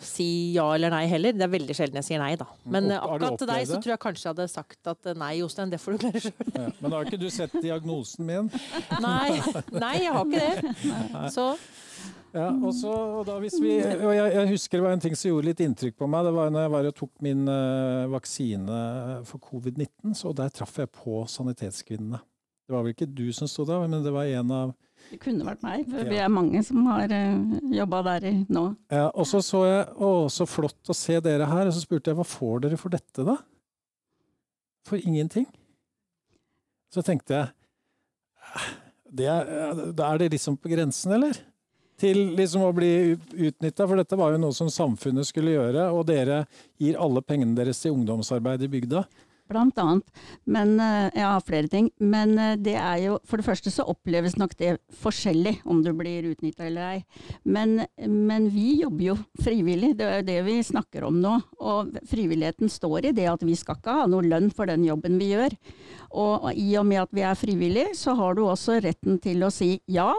Speaker 5: si ja eller nei heller. Det er veldig sjelden jeg sier nei, da. Men eh, akkurat til deg så tror jeg kanskje jeg hadde sagt at eh, nei, Jostein, det får du klare sjøl.
Speaker 1: Ja. Men har ikke du sett diagnosen min? (laughs)
Speaker 5: Nei, nei, jeg har ikke det. Så
Speaker 1: Ja, og, så, og, da hvis vi, og jeg, jeg husker det var en ting som gjorde litt inntrykk på meg. Det var når jeg var og tok min eh, vaksine for covid-19. Så der traff jeg på Sanitetskvinnene. Det var vel ikke du som sto der, men det var en av
Speaker 6: Det kunne vært meg, for vi er mange som har uh, jobba der i, nå.
Speaker 1: ja, Og så så jeg Å, så flott å se dere her. Og så spurte jeg hva får dere for dette, da? For ingenting. Så tenkte jeg "Eh, det er, Da er det liksom på grensen, eller? Til liksom å bli utnytta, for dette var jo noe som samfunnet skulle gjøre. Og dere gir alle pengene deres til ungdomsarbeid i bygda.
Speaker 6: Blant annet. Men, jeg ja, flere ting. Men eh, det er jo For det første så oppleves nok det forskjellig om du blir utnytta eller ei. Men, men vi jobber jo frivillig, det er jo det vi snakker om nå. Og frivilligheten står i det at vi skal ikke ha noe lønn for den jobben vi gjør. Og i og med at vi er frivillige, så har du også retten til å si ja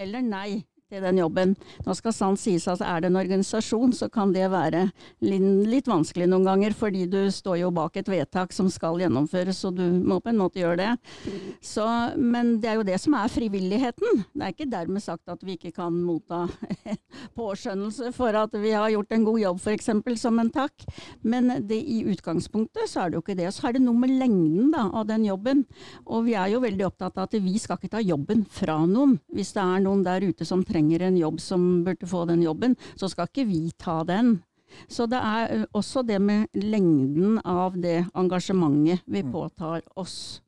Speaker 6: eller nei til den jobben. Nå skal sant sies at er det en organisasjon, så kan det være litt, vanskelig noen ganger, fordi du står jo bak et vedtak som skal gjennomføres, og du må på en måte gjøre det. Så, men det er jo det som er frivilligheten. Det er ikke dermed sagt at vi ikke kan motta (laughs) påskjønnelse for at vi har gjort en god jobb, f.eks. som en takk. Men det, i utgangspunktet så er det jo ikke det. Så er det noe med lengden da, av den jobben. Og vi er jo veldig opptatt av at vi skal ikke ta jobben fra noen. Hvis det er noen der ute som trenger en jobb som burde få den jobben, så skal ikke vi ta den. Så det er også det med lengden av det engasjementet vi påtar oss.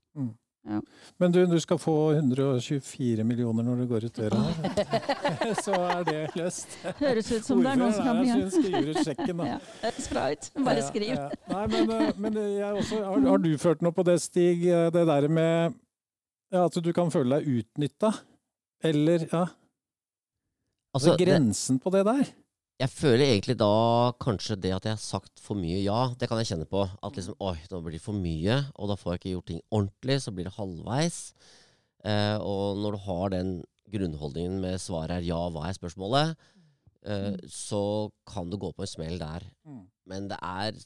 Speaker 1: Men du, du skal få 124 millioner når du går ut døra her. (laughs) Så er det løst.
Speaker 6: Høres ut som det er noen som kan begynne.
Speaker 1: skriver ut sjekken, da. (laughs)
Speaker 6: Ja, ut. Bare skriv.
Speaker 1: ja. Nei, men, eh, men jeg også, har, har du følt noe på det, Stig? eh, Det der med ja, at du kan føle deg utnytta? Eller ja,
Speaker 7: Altså, det,
Speaker 1: grensen på det der?
Speaker 7: jeg føler egentlig da kanskje det at jeg har sagt for mye ja. Det kan jeg kjenne på. At liksom oi, nå blir det for mye, og da får jeg ikke gjort ting ordentlig. Så blir det halvveis. Eh, og når du har den grunnholdningen med svaret er ja, hva er spørsmålet, eh, så kan du gå på en smell der.
Speaker 1: Mm.
Speaker 7: Men det er,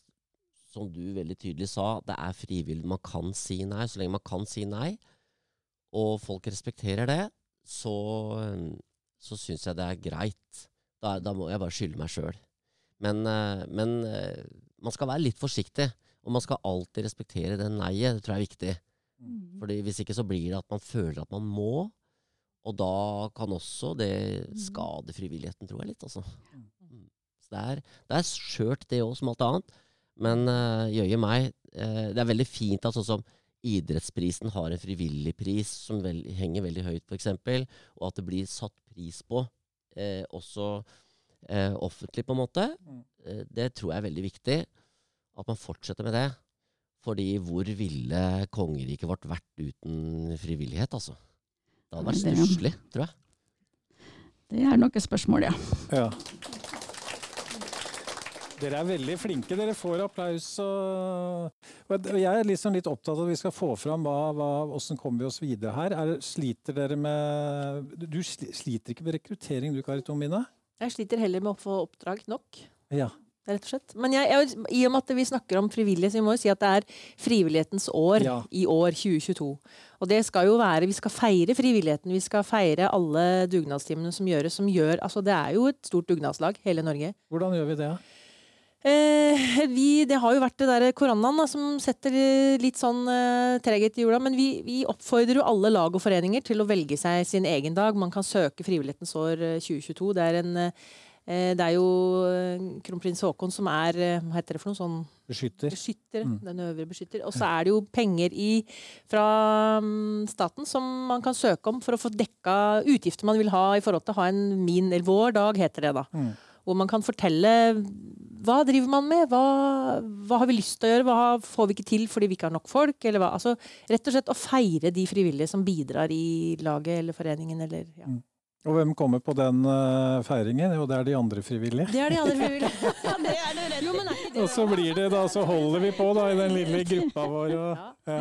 Speaker 7: som du veldig tydelig sa, det er frivillig. Man kan si nei. Så lenge man kan si nei, og folk respekterer det, så, så syns jeg det er greit. Da, da må jeg bare skylde meg sjøl. Men, eh, men eh, man skal være litt forsiktig, og man skal alltid respektere det nei-et. Det tror jeg er viktig. Fordi Hvis ikke så blir det at man føler at man må, og da kan også det skade frivilligheten, tror jeg litt. Altså. Mm. Så det er, det er skjørt, det òg, som alt annet. Men uh, jøye meg, det er veldig fint at sånn som idrettsprisen har en frivillig pris som vel, henger veldig høyt, f.eks., og at det blir satt pris på eh, også eh, offentlig, på en måte.
Speaker 1: Mm.
Speaker 7: Eh, det tror jeg er veldig viktig. At man fortsetter med det. Fordi hvor ville kongeriket vårt vært uten frivillighet, altså? Det hadde vært stusslig, tror jeg.
Speaker 6: Det er nok et spørsmål, ja.
Speaker 1: Ja. Dere er veldig flinke. Dere får applaus. Og jeg er liksom litt opptatt av at vi skal få fram hva, hva, hvordan kommer vi oss videre her. Er, sliter dere med Du sliter ikke med rekruttering du, Kari Tomine?
Speaker 5: jeg sliter heller med å få oppdrag nok.
Speaker 1: Ja.
Speaker 5: rett og slett. Men jeg, jeg, i og med at vi snakker om frivillige, så vi må jo si at det er frivillighetens år
Speaker 1: Ja.
Speaker 5: i år 2022. Og det skal jo være Vi skal feire frivilligheten. Vi skal feire alle dugnadstimene som gjøres. Som gjør, altså det er jo et stort dugnadslag, hele Norge.
Speaker 1: Hvordan gjør vi det?
Speaker 5: Eh, vi, det har jo vært det der koronaen da, som setter litt sånn eh, treghet i hjula. Men vi, vi oppfordrer jo alle lag og foreninger til å velge seg sin egen dag. Man kan søke Frivillighetens år eh, 2022. Det er, en, eh, det er jo eh, kronprins Haakon som er eh, Hva heter det for noe sånn
Speaker 1: Beskytter.
Speaker 5: beskytter?
Speaker 1: Mm.
Speaker 5: Den øvre beskytter. Og så er det jo penger i, fra um, staten som man kan søke om for å få dekka utgifter man vil ha i forhold til å ha en min eller vår dag, heter det da.
Speaker 1: Mm.
Speaker 5: Hvor man kan fortelle hva driver man med, hva, hva har vi lyst til å gjøre, hva får vi ikke til fordi vi ikke har nok folk, eller hva. Altså, rett og slett å feire de frivillige som bidrar i laget eller foreningen eller ja.
Speaker 1: Og hvem kommer på den uh, feiringen? Jo, det er de andre frivillige.
Speaker 5: Det er de andre (laughs) frivillige. (laughs)
Speaker 6: Ja, det er det rett
Speaker 5: Jo, men er ikke det
Speaker 1: Og så blir det da, så holder vi på da i den lille gruppa vår. Og, ja.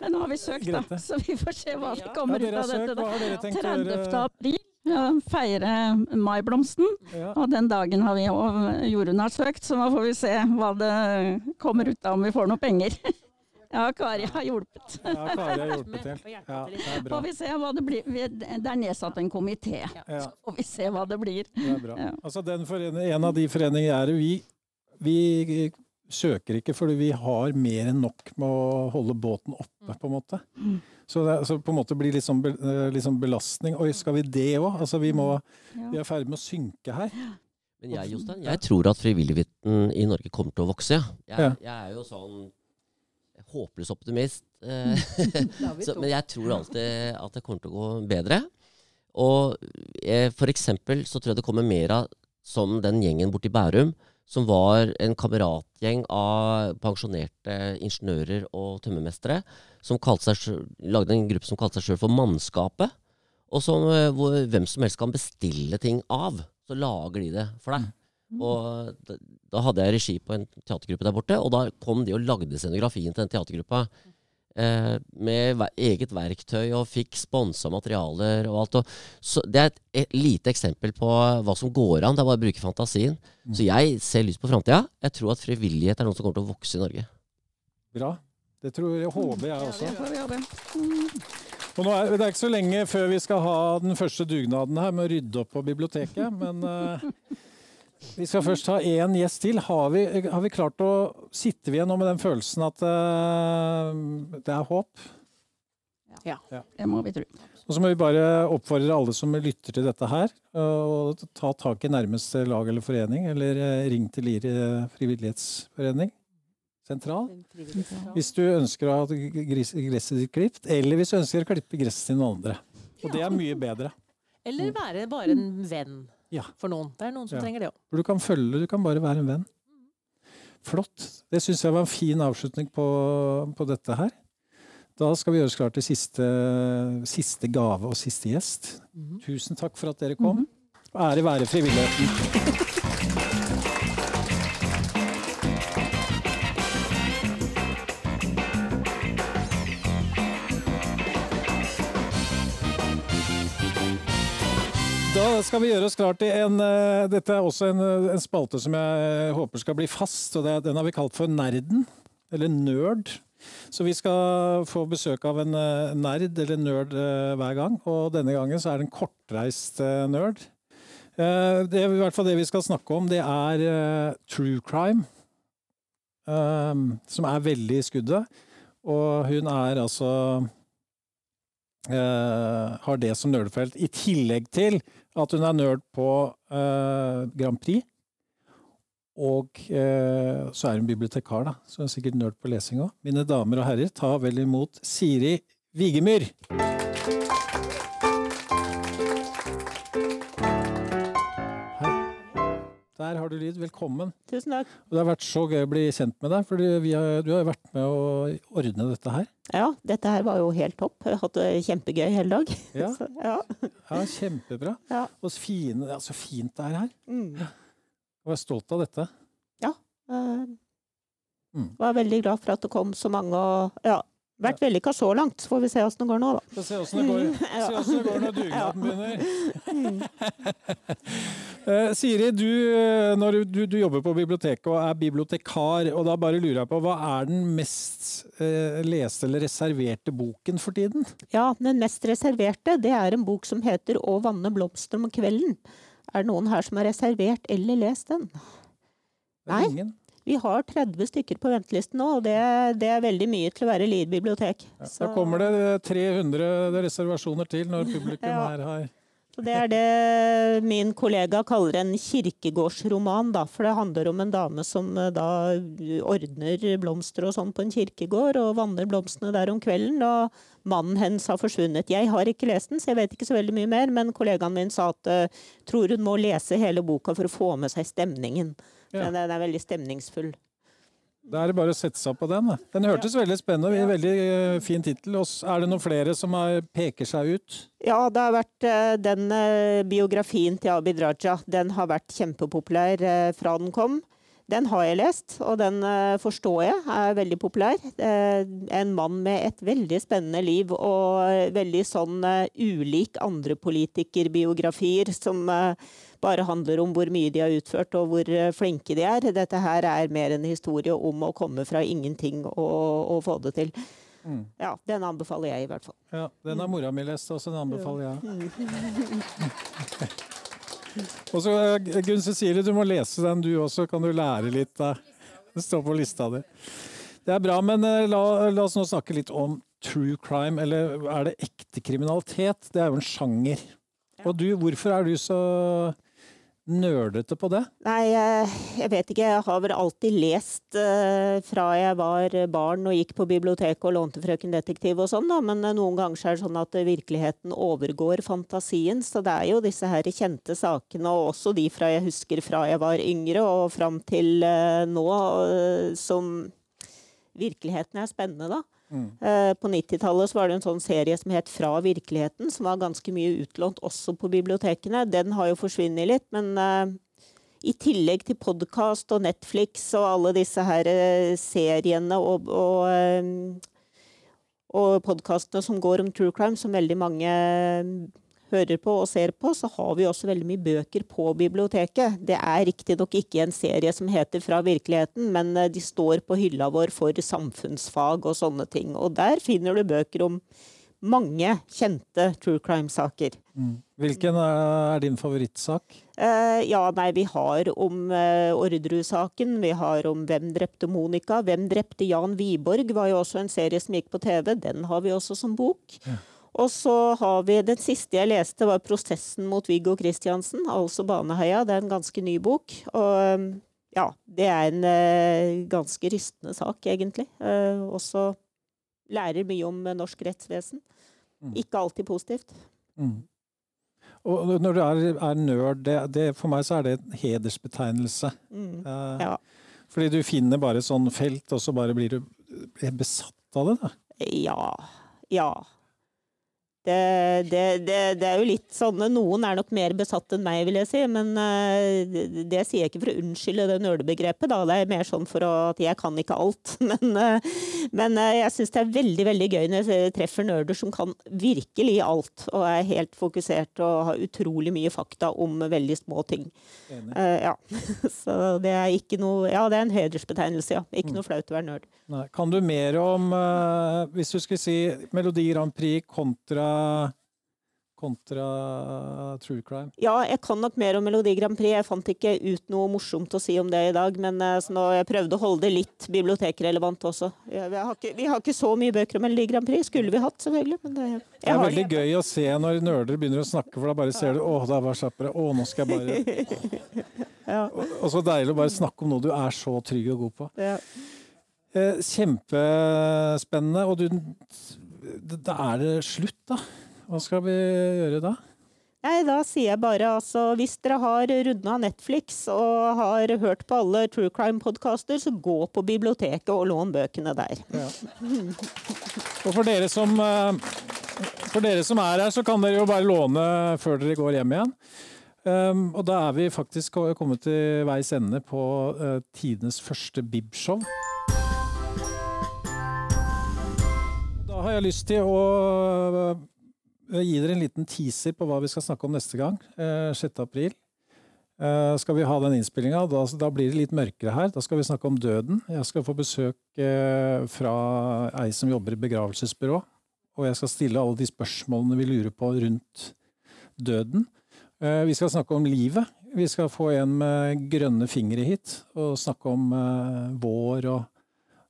Speaker 6: Men nå har vi søkt, da, så vi får se hva som kommer
Speaker 1: Ja,
Speaker 6: ut av dette.
Speaker 1: søkt. Hva har dere tenkt å
Speaker 6: 30. april. Ja, feire maiblomsten.
Speaker 1: Ja.
Speaker 6: Og den dagen har vi og Jorunn har søkt, så nå får vi se hva det kommer ut av, om vi får noe penger. (laughs) Ja, Kari har hjulpet.
Speaker 1: ja, Kari har hjulpet til. Ja, det er bra.
Speaker 6: Får vi se hva det blir. Det er nedsatt en komité,
Speaker 1: Ja,
Speaker 6: så får vi se hva det blir.
Speaker 1: det er bra.
Speaker 6: Ja.
Speaker 1: Altså, den en av de foreningene er det vi, vi søker ikke fordi vi har mer enn nok med å holde båten oppe, på en måte. Så det så på en måte blir litt sånn, be, eh, litt sånn belastning. Oi, skal vi det òg? Altså, vi, må, vi er i ferd med å synke her.
Speaker 7: Men jeg, Jostein, jeg tror at frivilligheten i Norge kommer til å vokse. ja. Jeg, jeg er jo sånn håpløs optimist. eh, (laughs) (laughs) så, men jeg tror alltid at det kommer til å gå bedre. Og eh, for eksempel så tror jeg det kommer mer av som den gjengen borti Bærum, som var en kameratgjeng av pensjonerte ingeniører og tømmermestere, som kalte seg, selv- lagde en gruppe som kalte seg sjøl for Mannskapet. Og som, eh, hvor hvem som helst kan bestille ting av. Så lager de det for deg. Og da, da hadde jeg regi på en teatergruppe der borte, og da kom de og lagde scenografien til den teatergruppa. Eh, med eget verktøy og fikk sponsa materialer og alt. Og, så det er et, et lite eksempel på hva som går an. Det er bare å bruke fantasien. Så jeg ser lyst på framtida. Jeg tror at frivillighet er noe som kommer til å vokse i Norge.
Speaker 1: Bra. Det tror jeg, håper jeg også.
Speaker 6: Det får vi håpe.
Speaker 1: Og nå er, det er ikke så lenge før vi skal ha den første dugnaden her med å rydde opp på biblioteket, men uh, vi skal først ha én gjest til. Har vi, har vi klart å Sitter vi igjen nå med den følelsen at uh, det er håp?
Speaker 6: Ja, Det må vi tro.
Speaker 1: Og så må vi bare oppfordre alle som lytter til dette her, å ta tak i nærmeste lag eller forening, eller eh, ring til Lier eh, frivillighetsforening sentral. Hvis du ønsker å ha gresset ditt klipt, eller hvis du ønsker å klippe gresset til noen andre. Og det er mye bedre.
Speaker 5: Eller være bare en venn for noen. Det er noen som
Speaker 1: Ja.
Speaker 5: trenger det òg.
Speaker 1: Du kan følge, du kan bare være en venn. Flott. Det syns jeg var en fin avslutning på, på dette her. Da skal vi gjøre oss klar til siste, siste gave og siste gjest. Tusen takk for at dere kom. Ære være frivilligheten. (laughs) skal vi gjøre oss klar til en eh, Dette er også en, eh, en spalte som jeg håper skal bli fast. og det, Den har vi kalt for Nerden. Eller Nerd. Så vi skal få besøk av en eh, nerd eller nerd eh, hver gang. Og denne gangen så er det en kortreist eh, nerd. Eh, det, I hvert fall det vi skal snakke om, det er eh, true crime. eh, som er veldig i skuddet. Og hun er altså eh, har det som nerdfelt. I tillegg til at hun er nerd på eh, Grand Prix. Og eh, så er hun bibliotekar, da. Så hun er sikkert nerd på lesing òg. Mine damer og herrer, ta vel imot Siri Vigemyr. Der har du lyd. Velkommen.
Speaker 8: Tusen takk.
Speaker 1: Og det har vært så gøy å bli kjent med deg, for du har jo vært med å ordne dette her.
Speaker 8: Ja, dette her var jo helt topp. Jeg har hatt det kjempegøy hele dag.
Speaker 1: Ja, (laughs)
Speaker 8: Så, ja.
Speaker 1: ja Kjempebra.
Speaker 8: Ja.
Speaker 1: Og så fine, ja, så fint det er her.
Speaker 8: Mm.
Speaker 1: Jeg er stolt av dette.
Speaker 8: Ja.
Speaker 1: Jeg
Speaker 8: Var veldig glad for at det kom så mange, og ja, Vært vellykka så langt, så får vi se åssen det går nå, da.
Speaker 1: Får se åssen det går, (laughs) se hvordan det går når dugnaden begynner. (laughs) Eh, Siri, du, eh, når du, du, du jobber på biblioteket og er bibliotekar, og da bare lurer jeg på, hva er den mest eh, leste eller reserverte boken for tiden?
Speaker 8: Ja, den mest reserverte, det er en bok som heter Å vanne blomster om kvelden. Er det noen her som har reservert eller lest den? Nei.
Speaker 1: Ingen.
Speaker 8: Vi har 30 stykker på ventelisten nå, og det, det er veldig mye til å være Lier bibliotek.
Speaker 1: Ja,
Speaker 8: Så-
Speaker 1: Da kommer det 300 reservasjoner til når publikum (laughs)
Speaker 8: Ja.
Speaker 1: her har
Speaker 8: Så det er det min kollega kaller en kirkegårdsroman, da. For det handler om en dame som eh, da ordner blomster og sånn på en kirkegård, og vanner blomstene der om kvelden. Og mannen hennes har forsvunnet. Jeg har ikke lest den, så jeg vet ikke så veldig mye mer, men kollegaen min sa at uh, tror hun må lese hele boka for å få med seg stemningen.
Speaker 1: Ja.
Speaker 8: Den, den er veldig stemningsfull.
Speaker 1: Da er det bare å sette seg opp på den. da. Den hørtes veldig spennende ut. Veldig eh, fin tittel. Er det noen flere som er, peker seg ut?
Speaker 8: Ja, det har vært eh, den eh, biografien til Abid Raja. Den har vært kjempepopulær fra den kom. Den har jeg lest, og den forstår jeg er veldig populær. En mann med et veldig spennende liv og veldig sånn ulik andre politikerbiografier som bare handler om hvor mye de har utført og hvor eh, flinke de er. Dette her er mer en historie om å komme fra ingenting og, og få det til.
Speaker 1: Mm.
Speaker 8: Ja, den anbefaler jeg i hvert fall.
Speaker 1: Ja, Den har mora mi lest, også den anbefaler jeg. (laughs) Og så eh, Gunn Cecilie, du må lese den du også, kan du lære litt. da. Det står på lista di. Det er bra, men eh, la, la oss nå snakke litt om true crime, eller er det ekte kriminalitet? Det er jo en sjanger. Og du, hvorfor er du så nerdete på det?
Speaker 8: Nei, jeg vet ikke. Jeg har vel alltid lest eh, fra jeg var barn og gikk på biblioteket og lånte Frøken Detektiv og sånn, da. Men eh, noen ganger er det sånn at eh, virkeligheten overgår fantasien. Så det er jo disse her kjente sakene, og også de fra jeg husker fra jeg var yngre og fram til nå, som Virkeligheten er spennende, da. Eh, På 90-tallet var det en sånn serie som het Fra virkeligheten, som var ganske mye utlånt også på bibliotekene. Den har jo forsvunnet litt, men eh, i tillegg til podkast og Netflix og alle disse her eh, seriene og, og, eh, og podkastene som går om true crime, som veldig mange hører på og ser på, så har vi også veldig mye bøker på biblioteket. Det er riktignok ikke en serie som heter Fra virkeligheten, men eh, de står på hylla vår for samfunnsfag og sånne ting. Og der finner du bøker om mange kjente true crime-saker.
Speaker 1: Hvilken er din favorittsak?
Speaker 8: Eh, ja, nei, vi har om eh, Orderud-saken, vi har om Hvem drepte Monica? Hvem drepte Jan Wiborg? var jo også en serie som gikk på TV. Den har vi også som bok. Og så har vi Den siste jeg leste, var 'Prosessen mot Viggo Kristiansen', altså Baneheia. Det er en ganske ny bok. Og ja, det er en eh, ganske rystende sak, egentlig. Eh, også lærer mye om norsk rettsvesen.
Speaker 1: Mm.
Speaker 8: Ikke alltid positivt.
Speaker 1: Mm. Og når du er, er nerd, det, det, for meg så er det en hedersbetegnelse.
Speaker 8: Mm.
Speaker 1: Eh,
Speaker 8: Ja.
Speaker 1: Fordi du finner bare sånn felt, og så bare blir du besatt av det. da.
Speaker 8: Ja. Ja. Det, det, det, det er jo litt sånn Noen er nok mer besatt enn meg, vil jeg si. Men eh, det, sier jeg ikke for å unnskylde det nølebegrepet, Da. Det er mer sånn for at jeg kan ikke alt. (laughs) Men, eh, men eh, jeg syns det er veldig veldig gøy når jeg treffer nerder som kan virkelig alt. Og er helt fokusert og har utrolig mye fakta om veldig små ting.
Speaker 1: Enig.
Speaker 8: Ja. (laughs) Så det er ikke noe Ja, det er en hedersbetegnelse, ja. Ikke noe flaut å være nerd.
Speaker 1: Nei. Kan du mer om, hvis du skulle si Melodi Grand Prix kontra kontra true crime?
Speaker 8: Ja, jeg kan nok mer om Melodi Grand Prix. Jeg fant ikke ut noe morsomt å si om det i dag, men eh, jeg prøvde å holde det litt bibliotekrelevant også. Ja, vi, har ikke, vi har ikke så mye bøker om Melodi Grand Prix. Skulle vi hatt, selvfølgelig. Men det,
Speaker 1: Det er veldig gøy å se når nerder begynner å snakke, for da bare ser du Å, der var kjappere'. Å, nå skal jeg bare (laughs)
Speaker 8: Ja.
Speaker 1: og, og så deilig å bare snakke om noe du er så trygg og god på.
Speaker 8: Ja.
Speaker 1: Eh, kjempespennende. Og du Da er det slutt, da. Hva skal vi gjøre da?
Speaker 8: Nei, da sier jeg bare altså Hvis dere har runda Netflix og har hørt på alle true crime-podkaster, så gå på biblioteket og lån bøkene der.
Speaker 1: Og for dere som eh, For dere som er her, så kan dere jo bare låne før dere går hjem igjen. Um, og da er vi faktisk kommet til veis ende på uh, tidenes første Bib-show. Har jeg lyst til å øh, gi dere en liten teaser på hva vi skal snakke om neste gang. eh, 6. april. Eh, skal vi ha den innspillinga. Da, da blir det litt mørkere her. Da skal vi snakke om døden. Jeg skal få besøk eh, fra ei som jobber i begravelsesbyrå. Og jeg skal stille alle de spørsmålene vi lurer på rundt døden. Eh, vi skal snakke om livet. Vi skal få en med grønne fingre hit og snakke om eh, vår og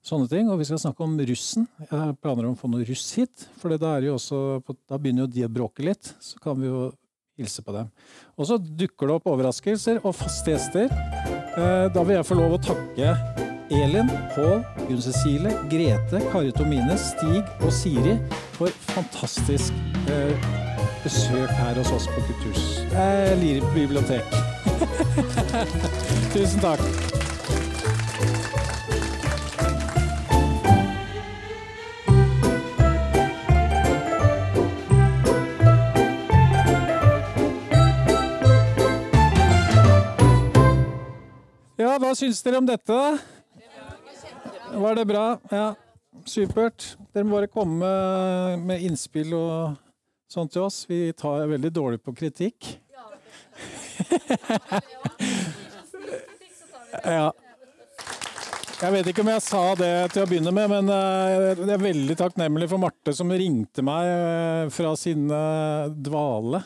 Speaker 1: sånne ting. Og vi skal snakke om russen. Jeg planer om å få noe russ hit, for da, også, da begynner jo de å bråke litt. Så kan vi jo hilse på dem. Og så dukker det opp overraskelser og faste gjester. Eh, Da vil jeg få lov å takke Elin, Pål, Gunn Cecilie, Grete, Kari Tomine, Stig og Siri for fantastisk eh, besøk her hos oss på Kulturs eh, Lier bibliotek. (laughs) Tusen takk. Hva syns dere om dette? Var det bra? Ja, supert. Dere må bare komme med- innspill og sånt til oss. Vi tar veldig dårlig på kritikk. (laughs) Ja. Jeg vet ikke om jeg sa det til å begynne med, men eh, jeg er veldig takknemlig for Marte som ringte meg eh, fra sin dvale.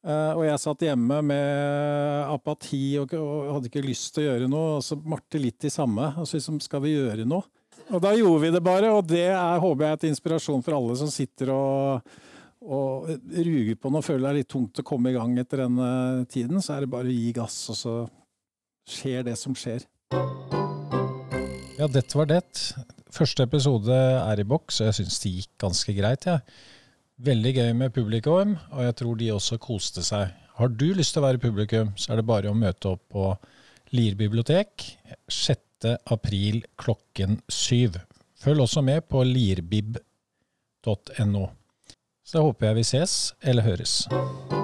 Speaker 1: Eh, og jeg satt hjemme med apati og, og hadde ikke lyst til å gjøre noe. Og så Marte litt de samme. Og så liksom, skal vi gjøre noe? Og da gjorde vi det bare, og det er, håper jeg er til inspirasjon for alle som sitter og, og ruger på noe, føler det er litt tungt å komme i gang etter denne tiden. Så er det bare å gi gass, og så skjer det som skjer. Ja, dette var det. Første episode er i boks, og jeg syns det gikk ganske greit. jeg. Veldig gøy med publikum, og jeg tror de også koste seg. Har du lyst til å være publikum, så er det bare å møte opp på Lier bibliotek 6. april klokken syv. Følg også med på lierbib.no. Så da håper jeg vi ses eller høres.